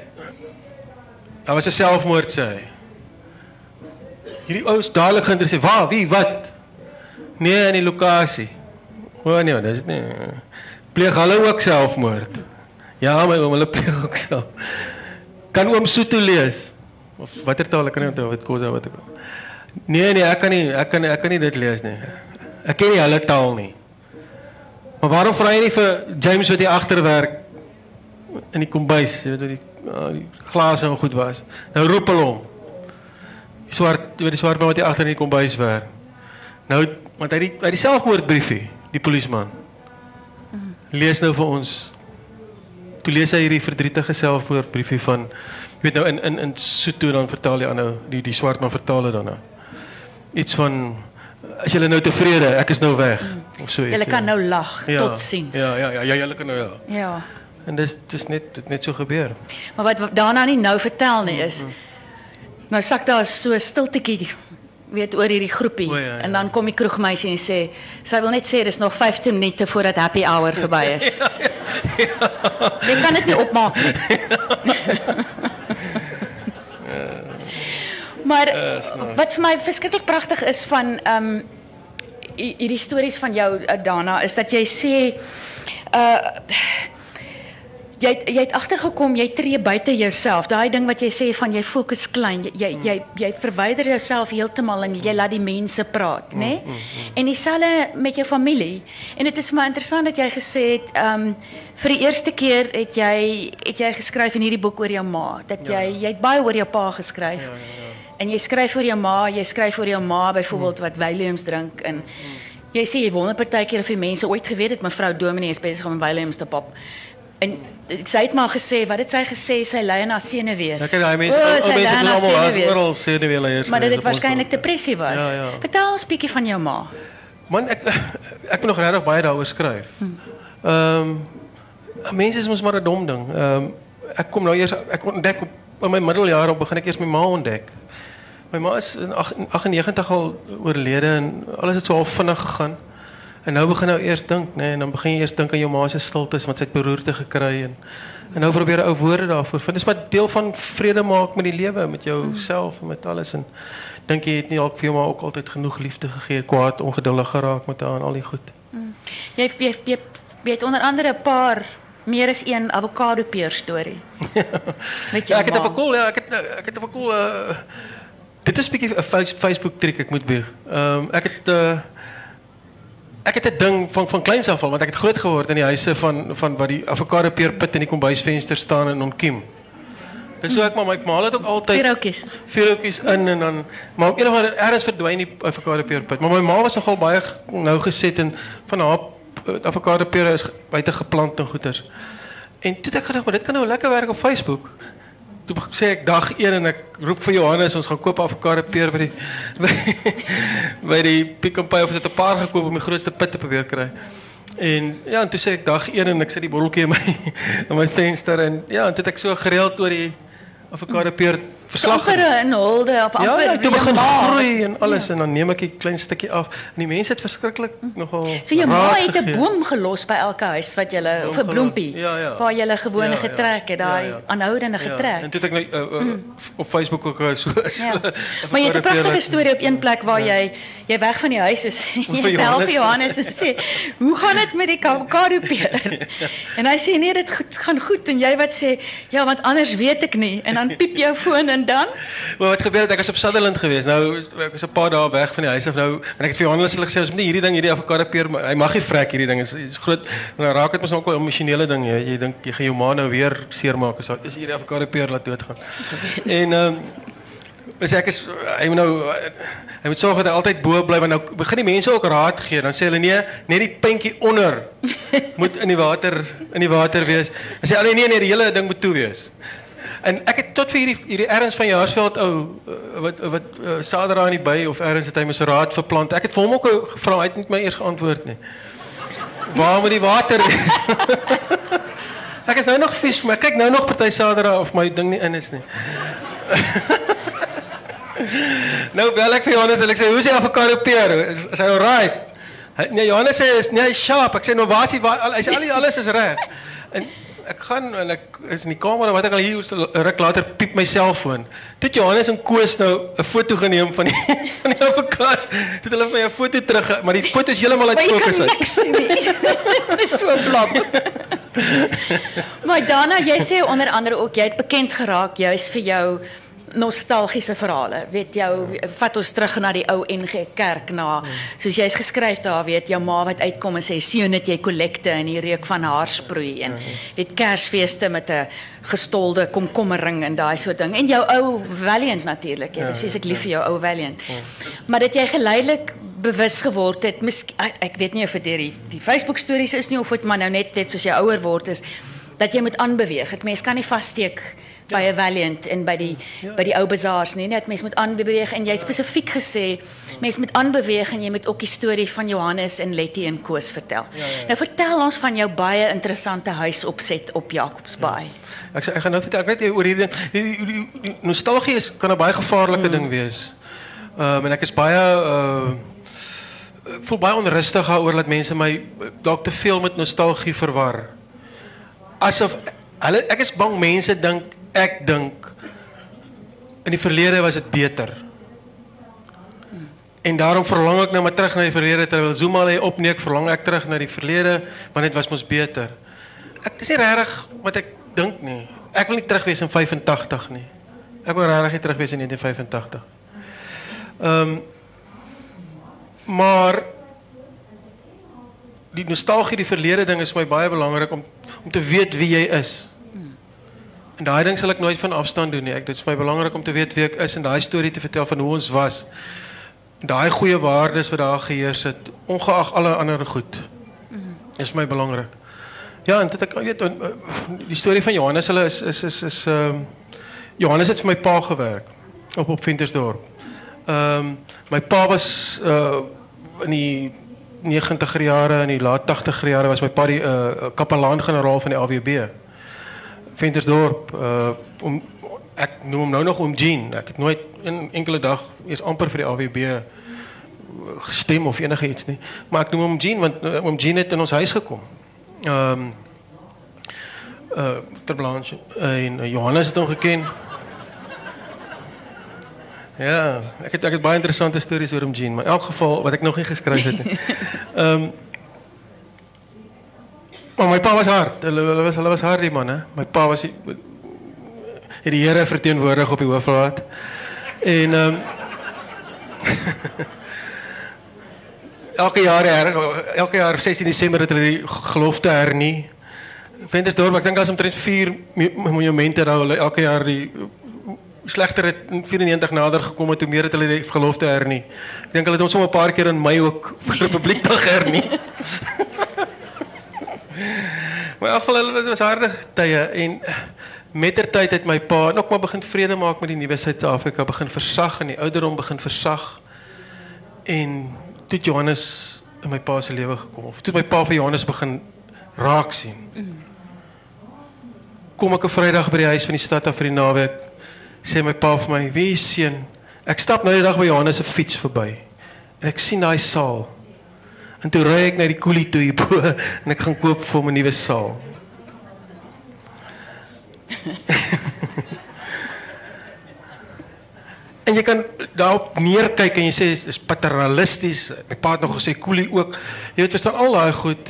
Daar was 'n selfmoord sê hy. Hierdie ou is dadelik geïnteresseerd. Waar? Wie? Wat? Nee, in die lokasie. O nee, dis nie. Pleeg hulle ook selfmoord? Ja, my oom, hulle pleeg ook self. Kan oom Soeto lees? Of watter taal kan nie onthou wat kos wat ek. Nee nee, ek kan nie ek kan ek kan nie dit lees nie. Ek ken nie hulle taal nie. Maar waarom vra jy nie vir James wat hier agter werk in die kombuis, jy weet wat die uh, die glase en goed was. Nou roep hulle hom. Die swart, die swart man wat hier agter in die kombuis werk. Nou want hy die, hy die selfmoordbriefie, die polisieman. Lees nou vir ons. Toe lees hy hierdie verdrietige selfmoordbriefie van jy weet nou in in in Sotho dan vertaal hy aan nou die die swart man vertaal dit dan nou. Iets van as julle nou tevrede, ek is nou weg of so iets. Julle kan ja. nou lag ja, tot ziens. Ja, ja, ja, ja, julle kan nou ja. ja. En dis dis net dit net so gebeur. Maar wat wat daarna nie nou vertel nie is nou sak daar so 'n stiltetjie weet oor hierdie groepie O, ja, ja. en dan kom die kroegmeisie en sê sy wil net sê dis nog 15 minute voordat happy hour verby is. <laughs> Jy kan dit nie opmaak nie. <laughs> maar wat vir my verskriklik pragtig is van ehm um, hierdie stories van jou uh, Dana is dat jy sê uh jy het, jy het agtergekom jy tree buite jouself. Daai ding wat jy sê van jy fokus klein. Jy jy jy, jy verwyder jouself heeltemal en jy laat die mense praat, né? Nee? En dieselfde met jou familie. En dit is maar interessant dat jy gesê het ehm um, vir die eerste keer het jy het jy geskryf in hierdie boek oor jou ma dat jy jy het baie oor jou pa geskryf. Ja, ja, ja. En jy skryf oor jou ma, jy skryf oor jou ma byvoorbeeld wat Williams drink en jy sê jy wonder partykeer of die mense ooit geweet het mevrou Dominee is besig om Williams te pop. En sy het maar gesê, wat het sy gesê? Sy aan haar senuwees. Ja, kyk daai mense, O, al mense haar almal as senuwees. oral senuweeleiers. Maar dat gewees dit ons waarskynlik depressie was. Ja, ja. Vertel ons bietjie van jou ma. Man, ek ek moet nog regtig baie daaroor skryf. Ehm mense is mos maar 'n dom ding. Ehm ek kom nou eers ek ontdek op in my middeljare op begin ek eers my ma ontdek. My ma is in ag- in 98 al oorlede en alles het so half vinnig gegaan. En nou begin nou eers dink, nê, nee, en dan begin jy eers dink aan jou ma se stiltes want sy het beroerte gekry en en nou probeer ou woorde daarvoor vind. Dis maar deel van vrede maak met die lewe, met jouself en met alles en dink jy het nie dalk vir jou maar ook altyd genoeg liefde gegee, kwaad, ongeduldig geraak met haar en al die goed. Jy jy jy, jy het onder andere 'n paar meer as een avokado peer storie. <laughs> Ja, ek het op 'n cool, ja, ek het ek het op 'n cool uh, dit is 'n bietjie 'n face- Facebook trick ek moet bieg. Ehm um, ek het uh, ek het 'n ding van van kleins af al want ek het groot geword in die huise van van wat die avokado peer pit in die kombuisvenster staan en onkiem. Dis hoe ek maar my ma het ook altyd Pierootjies. vuurhoutjies in en dan maar op een of ander ergens verdwyn die avokado peerpit. Maar my ma was nogal baie nou geset en van haar eh, avokado pere is buite geplant en goeters. En toe het ek gedink, maar dit kan nou lekker werk op Facebook. Toe sê ek dag 1 en ek roep vir Johannes ons gaan koop avokado peer by die <laughs> by, by die Pick n Pay of het 'n paar gekoop om die grootste pit te probeer kry. En ja, en toe sê ek dag 1 en ek sit die botteltjie in my <laughs> in my venster en ja, en het ek so gereeld oor die avokado peer verslag in hulde of Ja, amper ja, toe jou begin groei en alles en dan neem ek 'n klein stukkie af. En die mense het verskriklik nogal So jou ma het 'n boom gelos by elke huis wat jy 'n gelos. bloempie Ja, ja. waar jy gewone Ja, ja. getrek het, daai Ja, ja. aanhoudende Ja, getrek. en toe ek nou uh, uh, op Facebook ook uh, so so Ja. Maar jy het 'n pragtige storie op een plek waar jy jy weg van die huis is. <laughs> Jy vir bel Johannes. vir Johannes en sê, "Hoe gaan dit met die avokado <laughs> peer?" En hy sê, "Nee, dit gaan goed." En jy wat sê, "Ja, want anders weet ek nie." En dan piep jou <laughs> foon en dan Maar wat gebeur het ek was op Sutherland geweest. Nou ek was 'n paar dae weg van die huis af nou en ek het vir Johannes hulle gesê ons moet nie hierdie ding hierdie avokado peer maar hy mag nie vrek hierdie ding is, is groot. Nou raak dit mos ook 'n emosionele ding jy, jy dink jy gaan jou ma nou weer seermaak as is hierdie avokado peer laat doodgaan. <laughs> en ehm um, Dus ek is hy moet nou hy moet sorg dat hy altyd bo bly want nou begin die mense ook raad gee. Dan sê hulle nee, net die puntjie onder <laughs> moet in die water in die water wees. Dan sê hulle nee nee, die hele ding moet toe wees. En ek het tot vir hierdie hierdie erns van Jaarsveld ou uh, wat wat uh, Sadra in die by of erns het hy mos 'n raad verplant. Ek het vir hom ook gevra, hy het net my eers geantwoord nie. Waar moet die water wees? <laughs> ek is nou nog vies, maar kyk nou nog party Sadra of my ding nie in is nie. <laughs> Nou bel ek vir Johannes en ek sê, "Hoe is die avokado peer? Is, hy alright?" Hy nee, Johannes sê is nee, hy sharp. Ek sê, "Nou waar is hy? Hy sê al alles is reg." En ek gaan en ek is in die kamer en wat ek al hier ruk later piep my selfoon. Toe het Johannes en Koos nou 'n foto geneem van die <laughs> van die avokado. Toe het hulle vir my 'n foto terug, maar die foto is heeltemal uit fokus uit. niks sien nie. <laughs> Dit is so blop. <laughs> maar Dana, jy sê onder andere ook jy het bekend geraak juis vir jou nostalgiese verhale. Weet jou vat ons terug na die ou NG Kerk na soos jy's geskryf daar weet jou ma wat uitkom en sê seun het jy kollekte in die reuk van haar sproei en weet Kersfeeste met 'n gestolde komkommering en daai soort ding. En jou ou Valiant natuurlik. Jy is ek lief vir jou ou Valiant. Maar dat jy geleidelik bewus geword het, misk, ek, ek weet nie of dit deur die, die Facebook stories is nie of dit maar nou net net soos jy ouer word is dat jy moet aanbeweeg. Dit mens kan nie vassteek by 'n Valiant en by die by die ou bazaars nie. Net mens moet aanbeweeg en jy het spesifiek gesê mens moet aanbeweeg en jy moet ook die storie van Johannes en Letty en Koos vertel. Nou vertel ons van jou baie interessante huisopset op Jacobsbaai. Ek sê ek gaan nou vertel ek weet jy oor hierdie die- die- die- die nostalgie is kan 'n baie gevaarlike ding wees. Ehm en ek is baie uh voel baie onrustig daaroor dat mense my dalk te veel met nostalgie verwar. Asof hulle ek is bang mense dink ek dink in die verlede was dit beter. En daarom verlang ek nou maar terug na die verlede terwyl Zuma lê op nee ek verlang ek terug na die verlede want dit was mos beter. Ek dis nie regtig wat ek dink nie. Ek wil nie terug wees in 85 nie. Ek wil regtig terug wees in 1985. Ehm maar die nostalgie, die verlede ding is vir my baie belangrik om om te weet wie jy is. En daai ding sal ek nooit van afstand doen nie. Ek dit is vir my belangrik om te weet wie ek is en daai storie te vertel van hoe ons was. Daai goeie waardes wat daar geheers het, ongeag alle ander goed. Is vir my belangrik. Ja, en dit ek weet en, uh, die storie van Johannes hulle is is is is ehm Johannes het vir my pa gewerk op op Ventersdorp. Ehm my pa was uh in die 90er jare en die laat 80er jare was my pa die uh kapelaan-generaal van die AWB. Ventersdorp uh om ek noem hom nou nog oom Jean. Ek het nooit een enkele dag eers amper vir die AWB gestem of enige iets nie. Maar ek noem hom Jean want uh, oom Jean het in ons huis gekom. Ehm um, uh ter Blanche en uh, Johannes het hom geken. Ja, ek het ek het baie interessante stories oor hom Jean, maar in elk geval wat ek nog nie geskryf het nie. <laughs> Ehm um, Maar my pa was hard. Hulle hulle was hulle was hard die man hè. My pa was het die Here verteenwoordig op die hoofraad. En ehm um, <laughs> elke jaar her, elke jaar 16 Desember het hulle die gelofte hernie. Ventersdorp, ek dink daar's omtrent 4 mo- monumente daar hulle elke jaar die slegter het in 94 nader gekom het hoe meer het hulle die gelofte hernie. Ek dink hulle het ons sommer 'n paar keer in Mei ook vir Republiekdag <laughs> hernie. Maar in geval dit was harde tye en mettertyd het my pa nog maar begin vrede maak met die nuwe Suid-Afrika, begin versag en die ouderdom begin versag. En toe Johannes in my pa se lewe gekom. Of toe my pa vir Johannes begin raak sien. Kom ek 'n Vrydag by die huis van die stad af vir die naweek. Sê my pa vir my: "Wie is seun?" Ek stap nou die dag by Johannes se fiets verby. En ek sien daai saal. En toe ry ek na die koelie toe hierbo en ek gaan koop vir hom 'n nuwe saal. <laughs> en jy kan daarop neerkyk en jy sê is paternalisties. My pa het nog gesê koelie ook. Jy weet verstaan al daai goed.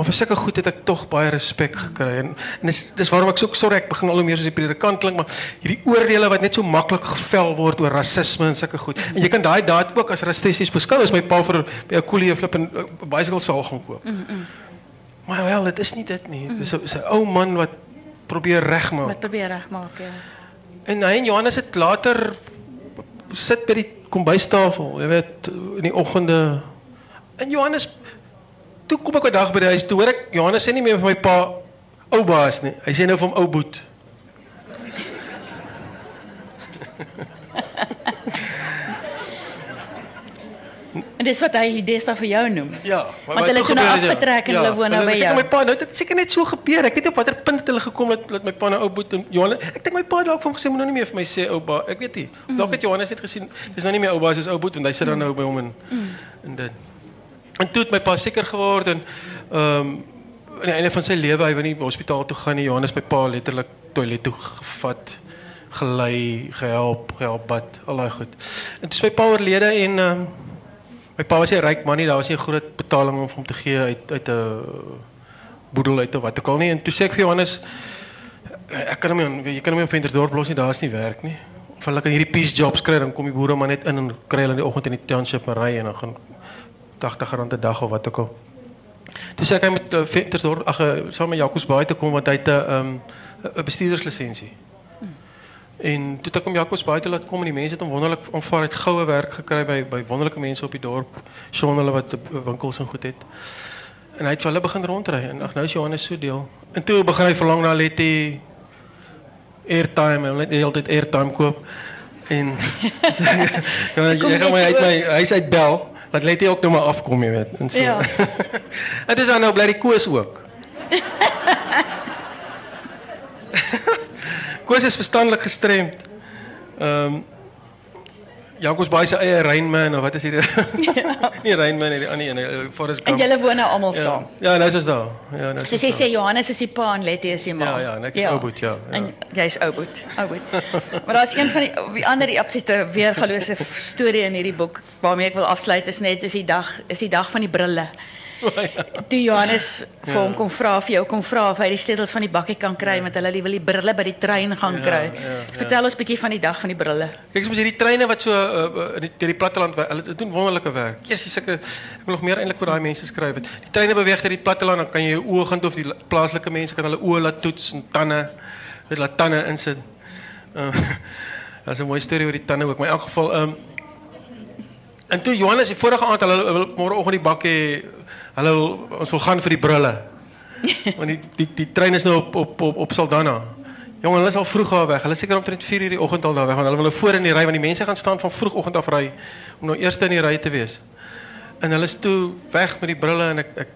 Maar vir sulke goed het ek tog baie respek gekry en, en dis dis waarom ek so sorry ek begin al hoe meer soos die predikant klink maar hierdie oordeele wat net so maklik gevel word oor rasisme en sulke goed. En jy kan daai daad ook as rassisties beskou as my pa vir 'n koelie flip en 'n bicycle saal gaan koop. Mm -mm. Maar wel, dit is nie dit nie. Dis 'n dis 'n ou man wat probeer regmaak. Wat probeer regmaak ja. En hy en Johannes het later sit by die kombuistafel, jy weet, in die oggende. En Johannes toe kom ek 'n dag by die huis, toe hoor ek Johannes sê nie meer vir my pa ou baas nie. Hy sê nou vir hom ou boet. En dis wat hy deesdae vir jou noem. Ja, Want hulle het nou afgetrek en hulle woon nou by jou. My pa, nou het dit seker net so gebeur. Ek weet op watter punt het hulle gekom dat dat my pa nou ou boet en Johannes. Ek dink my pa het dalk vir hom gesê moet nou nie meer vir my sê ou ba. Ek weet nie. Of dalk het Johannes net gesien dis nou nie meer ou dis ou boet want hy sit dan nou by hom en en dit. En toe het my pa seker geword en ehm um, aan die einde van sy lewe hy wou nie hospitaal toe gaan nie. Johannes my pa letterlik toilet toe gevat, gelei, gehelp, gehelp bad, al daai goed. En toe is my pa oorlede en ehm um, my pa was 'n ryk man nie, daar was nie groot betaling om vir hom te gee uit uit 'n boedel uit of wat ook al nie. En toe sê ek vir Johannes ek kan hom nie jy kan hom nie op Ventersdorp los nie, daar's nie werk nie. Of hulle kan hierdie peace jobs kry dan kom die boere maar net in en kry hulle in die oggend in die township maar ry en dan gaan 80 rand 'n dag of wat ook al. Toe sê ek hy moet uh, Ventersdorp ag uh, saam met Jacques Baai te kom want hy het 'n um, 'n bestuurderslisensie. En toe ek hom Jacques Baai toe laat kom en die mense het hom wonderlik aanvaar het goue werk gekry by by wonderlike mense op die dorp, son hulle wat winkels en goed het. En hy het hulle begin rondry en ag nou is Johannes so deel. En toe begin hy verlang na Letty airtime, hy wil net tyd airtime koop. En <laughs> <laughs> jy gaan my uit my huis uit bel. Laat Letty ook nou maar afkom, jy weet. En so. Ja. <laughs> Dit is dan nou bly die koes ook. <laughs> koes is verstandelik gestremd. Ehm um, Jacques Baai se eie Rainman of wat is hier? <laughs> <laughs> nie Rainman nie, die ander een, eh, Forrest En Gump. julle woon nou almal Ja, saam. ja, nou is ons daar. Ja, nou is So jy sê Johannes is die pa en Letty is die ma. Ja, ja, en ek is Ouboet, ja, ja. En jy's Ouboet, Ouboet. maar daar's een van die die ander die absolute weergalose storie in hierdie boek waarmee ek wil afsluit is net is die dag is die dag van die brille. <laughs> Toe Johannes vir hom kom vra vir jou kom vra of hy die sleutels van die bakkie kan kry want hulle wil die brille by die trein gaan kry. Vertel ons bietjie van die dag van die brille. Kyk soms hierdie treine wat so uh, in die, die platteland hulle doen wonderlike werk. Jesus, sulke ek wil nog meer eintlik oor daai mense skryf. het. Die treine beweeg deur die platteland, dan kan jy jou oë gaan of die la- plaaslike mense kan hulle oë laat toets en tande, dit laat tande insit. <laughs> Uh, Daar's 'n mooi storie oor die tande ook, maar in elk geval um, En toe Johannes die vorige aand hulle wil môreoggend die bak wil, ons wil gaan vir die brille. <laughs> Want die die die trein is nou op op op, op Saldanha. Jong, hulle is al vroeg daar weg. Hulle is seker omtrent 4 uur die oggend al daar weg want hulle wil nou voor in die ry want die mense gaan staan van vroegoggend af ry om nou eerste in die ry te wees. En hulle is toe weg met die brille en ek ek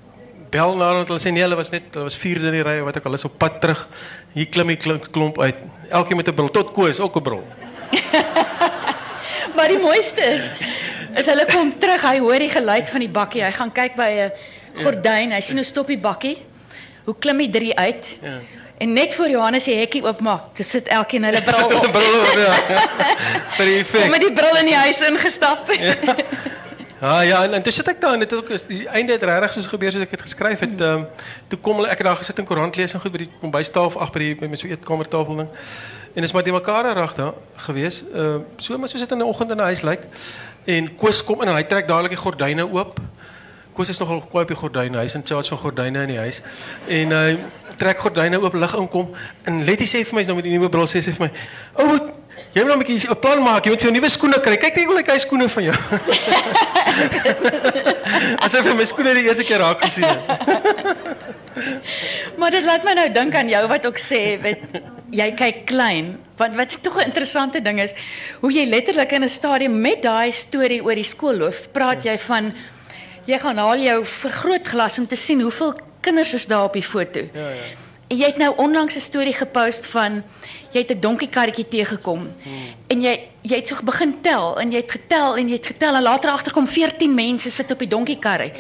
bel na hulle want hulle sê nee, hulle was net hulle was vierde in die ry of wat ook al. Hulle is op pad terug. Hier klim die klomp, klomp uit. Elkeen met 'n bril tot Koos ook 'n bril. <laughs> Maar die mooiste is is hulle kom terug, hy hoor die geluid van die bakkie. Hy gaan kyk by 'n gordyn. Hy sien hoe stop die bakkie. Hoe klim die drie uit? Ja. En net voor Johannes die hekkie oopmaak, te sit elkeen hulle bril Sit op. bril op ja. <laughs> Effek. met die bril in die huis ingestap. Ja, ja, en, en toe sit ek daar en dit het ook die einde het regtig soos gebeur soos ek het geskryf het. Ehm um, toe kom hulle ek het daar gesit en koerant lees en goed by die kombuistafel ag by die by met so eetkamertafel ding. En is maar die mekaar reg daar gewees. Ehm uh, so maar soos dit in die oggend in die huis lyk. En Koos kom in en hy trek dadelik die gordyne oop. Koos is nogal kwaai op die gordyne. Hy's in charge van gordyne in die huis. En hy trek gordyne oop, lig inkom. En Letty sê vir my nou met die nuwe bril sê sy vir my: "Ou, moet jy moet nou 'n bietjie 'n plan maak. Jy moet jou nuwe skoene kry. Kyk net hoe lyk hy skoene van jou." <laughs> Asof hy my skoene die eerste keer raak gesien het. maar dit laat my nou dink aan jou wat ook sê, weet jy kyk klein. Want wat tog 'n interessante ding is, hoe jy letterlik in 'n stadium met daai storie oor die skoolloof, praat jy van jy gaan haal jou vergrootglas om te sien hoeveel kinders is daar op die foto. Ja, ja. En jy het nou onlangs 'n storie gepost van jy het 'n donkiekarretjie teëgekom hmm. en jy jy het so begin tel en jy het getel en jy het getel en later agterkom 14 mense sit op die donkiekarre.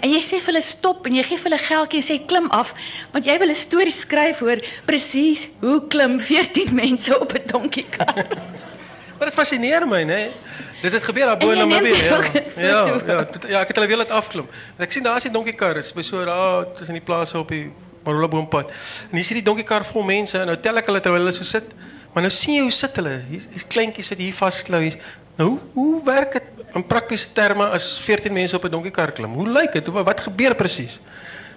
En jy sê vir hulle stop en jy gee vir hulle geldjie en sê klim af want jy wil 'n storie skryf oor presies hoe klim 14 <laughs> mense op 'n donkiekar. Maar dit fascineer my, né? Dit het gebeur daar bo in Namibië. Ja. ja, ja, dit- ja, ek het hulle weer laat afklim. Want Ek sien daar is die donkiekar is by so daar tussen die plase op die Marula boompad. En hier sit die donkiekar vol mense en nou tel ek hulle terwyl hulle so sit. Maar nou sien jy hoe sit hulle? Hier is kleintjies wat hier vasklou. Nou hoe, werk dit in praktiese terme as 14 mense op 'n donkiekar klim? Hoe lyk dit? Wat gebeur presies?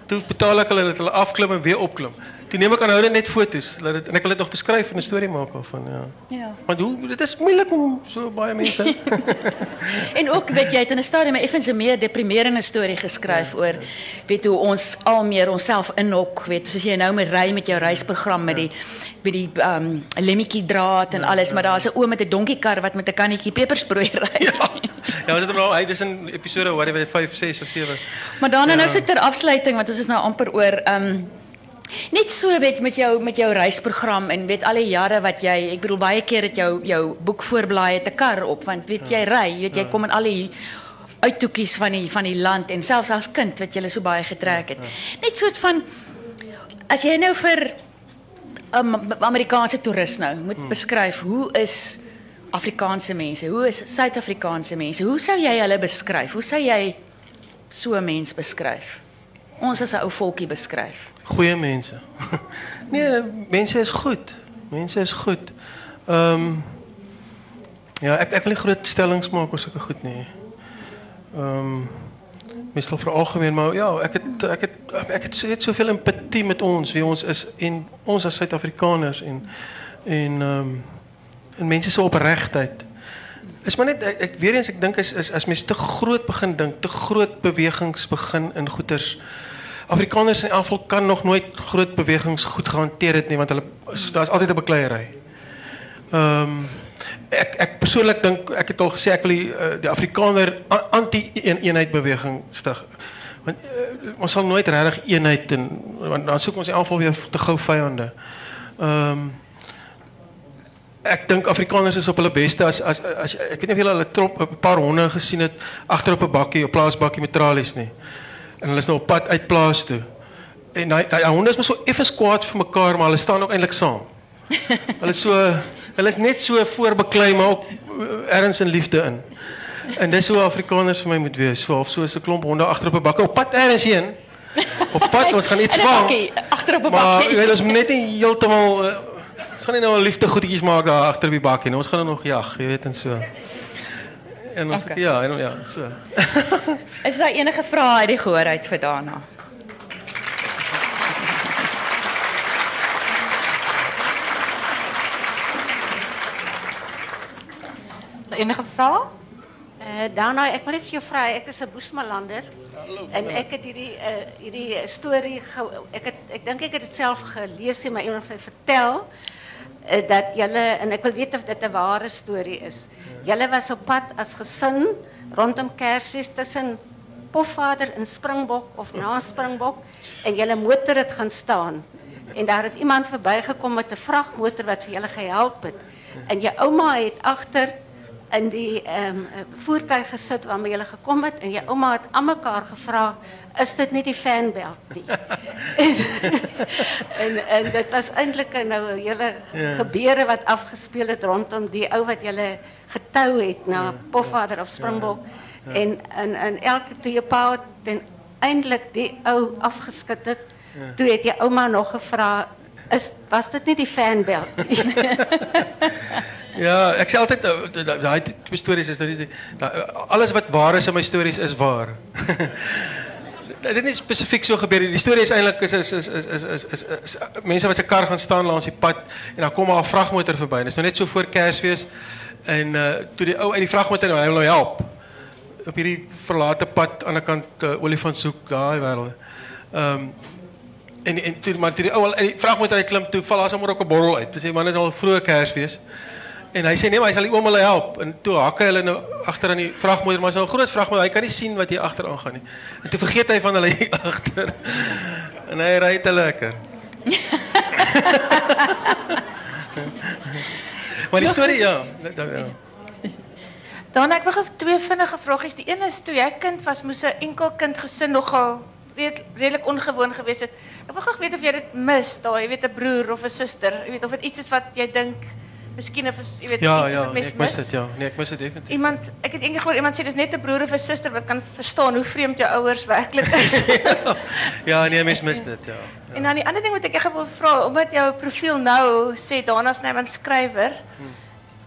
Toe betaal ek hulle dat hulle afklim en weer opklim. Toe neem ek aan hulle net foto's, laat dit en ek wil dit nog beskryf en 'n storie maak daarvan, ja. Ja. Want hoe dit is moeilik om so baie mense. <laughs> <laughs> En ook weet jy het in 'n stadium 'n effens 'n meer deprimerende storie geskryf ja, oor weet hoe ons al meer onsself inhok, weet soos jy nou met ry met jou reisprogram met die met die ehm um, lemmetjie draad en alles, maar daar's 'n oom met 'n donkiekar wat met 'n kannetjie pepersproei ry. <laughs> ja. Ja, het hom nou hy dis in episode whatever 5, 6 of 7. Maar dan Ja. nou so ter afsluiting want ons is nou amper oor ehm um, net so weet met jou met jou reisprogram en weet al die jare wat jy ek bedoel baie keer het jou jou boek voorblaai het 'n kar op want weet jy ry weet jy kom in al die uittoekies van die van die land en selfs as kind wat jy so baie getrek het. Net soort van as jy nou vir 'n um, Amerikaanse toerist nou moet beskryf hoe is Afrikaanse mense, hoe is Suid-Afrikaanse mense? Hoe sou jy hulle beskryf? Hoe sou jy so 'n mens beskryf? Ons as 'n ou volkie beskryf. Goeie mense. <laughs> nee, mense is goed. Mense is goed. Ehm ja, ek wil nie groot stellings maak oor sulke goed nie. Ehm um, meestal vir algemeen maar ja, ek het ek het net soveel empatie met ons wie ons is en ons as Suid-Afrikaners en en ehm um, en mense se opregtheid. Is maar net ek, ek weer eens ek dink is is as mense te groot begin dink, te groot bewegings begin in goeters Afrikaners in afval kan nog nooit groot bewegings goed gehanteer het want hulle daar's altyd 'n bekleierery. Ehm um, ek ek persoonlik dink het al gesê ek wil die, die Afrikaner anti-eenheid beweging stig. Want uh, ons sal nooit regtig eenheid en want dan soek ons in afval weer te gou vyande. Ehm um, Afrikaners is op hulle beste as ek weet nie of julle hulle trop paar honde gesien het agter op 'n bakkie, 'n plaasbakkie met tralies nie en hulle is nou op pad uit plaas toe. En daai daai honde is maar so effens kwaad vir mekaar, maar hulle staan ook eintlik saam. <laughs> hulle is so hulle is net so voorbeklei maar ook uh, erns en liefde in. En dis hoe Afrikaners vir my moet wees, so half so 'n klomp honde agter op 'n bakkie op pad erns heen. Op pad ons gaan iets vang. Agter op 'n bakkie. Maar weet ons moet net nie heeltemal uh, ons gaan nie nou liefde goedetjies maak daar agter op die bakkie nie. Ons gaan nog jag, jy weet en so. En ons okay. ja, en ja, so. <laughs> is daar enige vrae uit die gehoor uit vir Dana? enige vrae? Uh, Dana, ek wil net vir jou vra, ek is 'n Boesmalander. En ek het hierdie uh, hierdie storie ek het ek dink ek het dit self gelees en my iemand het vertel dat julle en ek wil weet of dit 'n ware storie is. Julle was op pad as gesin rondom Kersfees tussen Pofvader in Springbok of na Springbok en julle motor het gaan staan. En daar het iemand verbygekom met 'n vragmotor wat vir julle gehelp. En jou ouma het agter in die ehm um, voertuig gesit waarmee jy gekom het en jou ouma het aan mekaar gevra is dit nie die fanbelt nie. <laughs> en en dit was eintlik nou 'n hele gebeure wat afgespeel het rondom die ou wat jy getou het na ja. Pofvader of Springbok en en en elke toe jou pa ten eintlik die ou afgeskit het. Toe het jou ouma nog gevra was dit nie die fanbelt nie. <laughs> Ja, ek sê altyd daai twee stories is dat alles wat waar is in my stories is waar. <laughs> Dit is nie spesifiek so gebeur nie. Die storie is eintlik is is is wat kar gaan staan langs die pad en dan kom 'n vragmotor verby. Dit is nou net so voor Kersfees en uh die ou uit die vragmotor nou wil nou help op hierdie verlate pad aan die kant uh, Olifantshoek daai en en toe maar toe die ou die vragmotor uit klim toe val daar sommer ook 'n borrel uit. Toe sê man dit is al vroeë Kersfees. En hy sê nee, maar hy sal die oom hulle help. En toe hakke hulle nou agter aan die vragmotor, maar so 'n groot vragmotor, hy kan nie sien wat hier agter aangaan nie. En toe vergeet hy van hulle hier <laughs> agter. En hy ry te lekker. <laughs> maar die storie ja, ja. Dan ek wil twee vinnige vragies. Die een is toe jy kind was, moes 'n enkel kind gesin nogal weet redelik ongewoon geweest het. Ek wil graag weet of jy dit mis, daai, jy weet 'n broer of 'n suster, jy weet of dit iets is wat jy dink Misschien of je weet ja, iets ja, wat nee, ik mis het, ja. Nee, ik mis het definitief. Iemand, ik heb één keer gehoord, iemand zei, het is net een broer of een zuster, wat kan verstaan hoe vreemd je ouders werkelijk is. <laughs> ja, nee, mis mist het, ja. En dan die andere ding wat ik echt wil vragen, omdat jouw profiel nou zegt, Dana Snijman schrijver,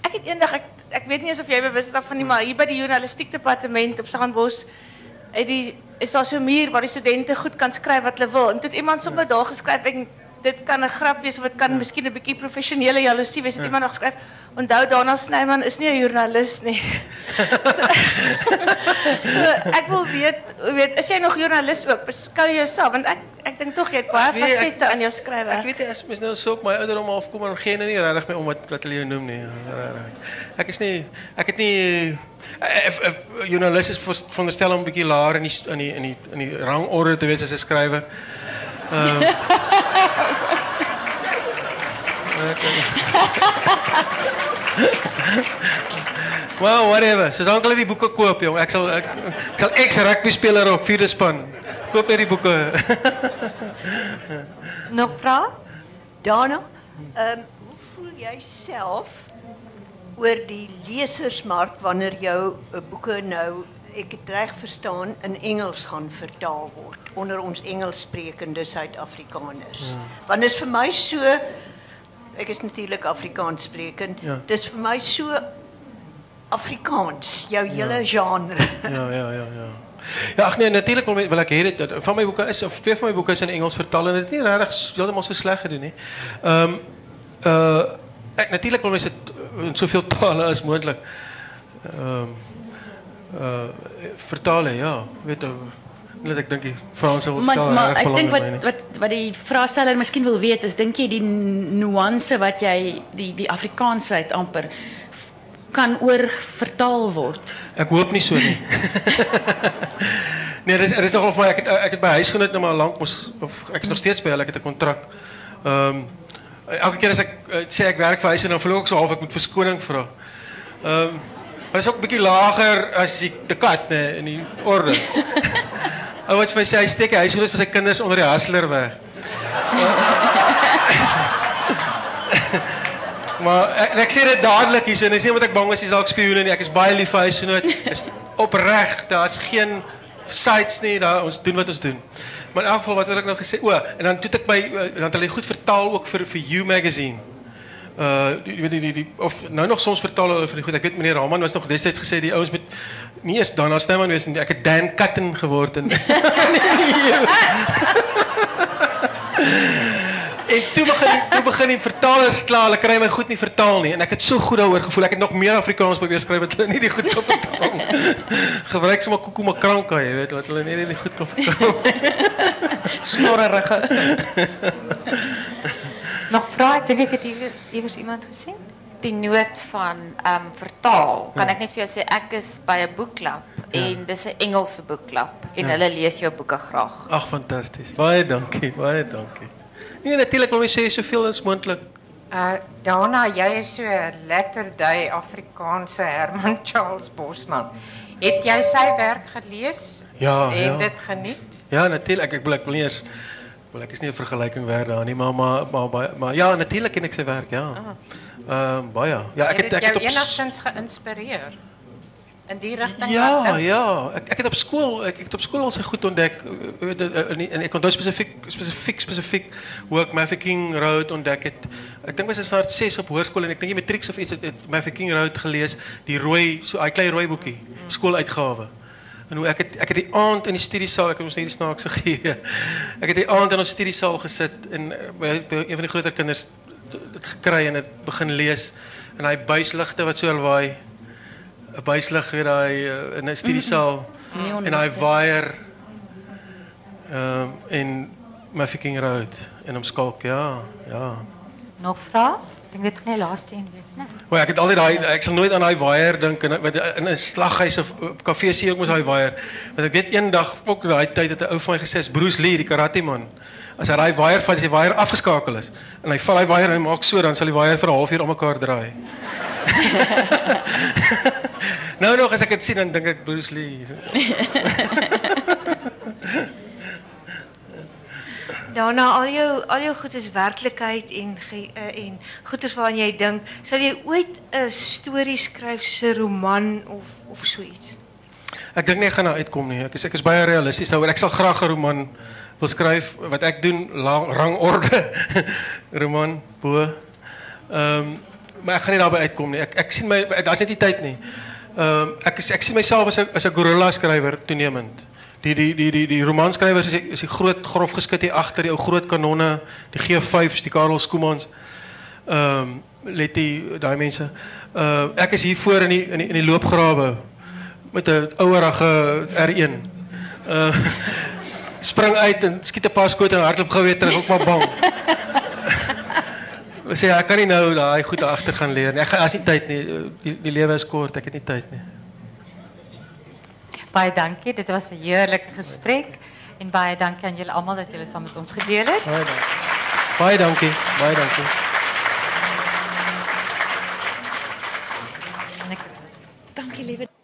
ik heb één dag, ik weet niet of jij bewust is van die, maar hier bij de journalistiek departement op Saganbos, die is daar so muur waar die studente goed kan skryf wat hulle wil. En toe het iemand sommer daar geskryf en dit kan 'n grap wees of dit kan ja. miskien 'n bietjie professionele jaloesie wees. Het ja. iemand nog geskryf. Onthou Donald Snyman is nie 'n joernalis nie. <laughs> so, so ek wil weet, weet, is jy nog joernalis ook? Beskou jy jouself want ek ek dink tog jy het baie fasette aan jou skrywe. Ek weet is mens nou so op my ouderdom afkom en geen nie regtig my om wat wat hulle jou noem nie. Ek is nie ek het nie if, if joernalis is veronderstel om 'n bietjie laer in die in die in die in die rangorde te wees as 'n skrywer. Uh, <laughs> well, whatever. Soos hulle die boeke koop, jong. Ek sal ek, ex rugby speler op vierde span. Koop net die boeke. <laughs> Nog vra? Dana, ehm um, hoe voel jy self oor die lesersmark wanneer jou uh, boeke nou ek het reg verstaan in Engels gaan vertaal word onder ons Engelssprekende Suid-Afrikaners. Ja. Want dit is vir my so ek is natuurlik Afrikaans sprekend. Ja. Dis vir my so Afrikaans, jou hele genre. Ja, ja, ja, ja. Ja, ag nee, natuurlik wil, dit dat- van my boeke is of twee van my boeke is in Engels vertaal en dit is nie regtig heeltemal so sleg gedoen nie. Ehm uh ek natuurlik wil mense dit in soveel tale as moontlik ehm uh vertaal, hè, ja. Weet jy net ek dink die Franse wil Maar, stel maar ek dink in my wat wat wat die vraagsteller miskien wil weet is dink jy die nuance wat jy die die Afrikaansheid amper kan oor vertaal word. Ek hoop nie so nie. <laughs> nee, dis er is nogal vir my ek het ek het by huisgenoot nou maar lank mos of ek is nog steeds by hulle, ek het 'n kontrak. Ehm elke keer as ek uh, sê ek werk vir huis en dan verloor ek so half ek moet verskoning vra. Ehm maar is ook 'n bietjie lager as die die kat nee, in die orde. Ou wat vir my sê hy steek die huisgenoot vir sy kinders onder die hustler weg. <laughs> Maar ek, en ek sê dit dadelik hier, en dis nie omdat ek bang is jy's dalk spioene nie. Ek is baie lief vir huisgenoot. Is opreg. Daar's geen sites nie. Daar ons doen wat ons doen. Maar in elk geval wat wil ek nou gesê? O, en dan toe ek by uh, dan het hulle goed vertaal ook vir vir You magazine. Uh die, die, die of nou nog soms hulle vir die goed. Ek weet meneer Raman was nog destyds gesê die ouens moet nie eens Dana Snyman wees nie. Ek het Dan Cutton geword en <laughs> En toe begin toe begin die vertalers klaar, hulle kry my goed nie vertaal nie en ek het so goed daaroor gevoel. Ek het nog meer Afrikaans probeer skryf wat hulle nie die goed kan vertaal nie. <laughs> Gebruik sommer koekoe makranka, jy weet, wat hulle nie die goed kan vertaal. <laughs> Snorrerige. Nog vra ek dink ek het hier iewers iemand gesien. die noot van ehm vertaal. Kan ek net vir jou sê ek is by 'n boekklub en dis 'n Engelse boekklub en hulle lees jou boeke graag. Ag fantasties. Baie dankie, baie dankie. Nee, natuurlik wil my sê soveel as moontlik. Uh Dana, jy is so letterday Afrikaanse Herman <laughs> Charles Bosman. Het jy sy werk gelees Ja, en ja. dit geniet? Ja, natuurlik. Ek ek wil ek wil nie eens wel is nie 'n vergelyking werd daar nie, maar maar maar maar, ja, natuurlik ken ek sy werk, ja. Um, baie. Ja, ek het ek het op enigstens geïnspireer in die rigting? Ja, ja. Ek ek het op skool ek, ek het op skool al sy goed ontdek eh, eh, en, ek onthou spesifiek spesifiek spesifiek hoe ek Mafeking Road ontdek het. Ek dink was dit staat 6 op hoërskool en ek dink jy matrieks of iets het, het Mafeking Road gelees, die rooi so hy klein rooi boekie, skooluitgawe. En hoe ek het ek het die aand in die studiesaal, ek het ons hierdie snaakse gee. <laughs> Ek het die aand in ons studiesaal gesit en eh, by, by een van die groter kinders dit gekry en dit begin lees. En hy buisligte wat so alwaai 'n buislig weer daai uh, in 'n studiesaal. En hy waier ehm um, in Mafeking Road en omskalk ja ja. Nog vra? Ek dit kan nie laaste een wees nie. Maar ek het altyd daai ek sal nooit aan daai waier dink in met in 'n slaghuis of op kafee sien ek mos daai waier. Want ek weet eendag ook daai tyd het 'n ou van my gesê is Bruce Lee die karate man. As hy daai waier vat, as die waier afgeskakel is en hy vat daai waier en hy maak so dan sal die waier vir 'n halfuur om mekaar draai. <laughs> nou nog as ek dit sien dan dink ek Bruce Lee. <laughs> Daarna al jou al jou goed is werklikheid en ge, uh, en goeders waaraan jy dink, sal jy ooit 'n storie skryf 'n roman of of so iets? Ek dink nie ek gaan daar uitkom nie. Ek is ek is baie realisties daaroor. Ek sal graag 'n roman wil skryf wat ek doen lang, rangorde <laughs> roman bo. Ehm maar ek gaan nie daarby uitkom nie. Ek ek sien my daar's net nie tyd nie. Ehm um, ek is, ek sien myself as 'n as 'n gorilla skrywer toenemend. Die die die die die romanskrywers is die, is die groot grof geskit hier agter die ou groot kanonne, die G5s, die Karel Skoomans. Ehm um, let die daai mense. Uh ek is hier voor in die in die, in die loopgrawe met 'n ouerige R1. Uh spring uit en skiet 'n paar skote en hardloop gou weer terug, ook maar bang. Sê ek kan nie nou daai goed agter gaan leer nie. Ek gaan as nie tyd nie. Die, die lewe is kort, ek het nie tyd nie. Baie dankie. Dit was 'n heerlike gesprek en baie dankie aan julle almal dat julle saam met ons gedeel het. Baie dankie. Baie dankie. Baie dankie. Dankie liewe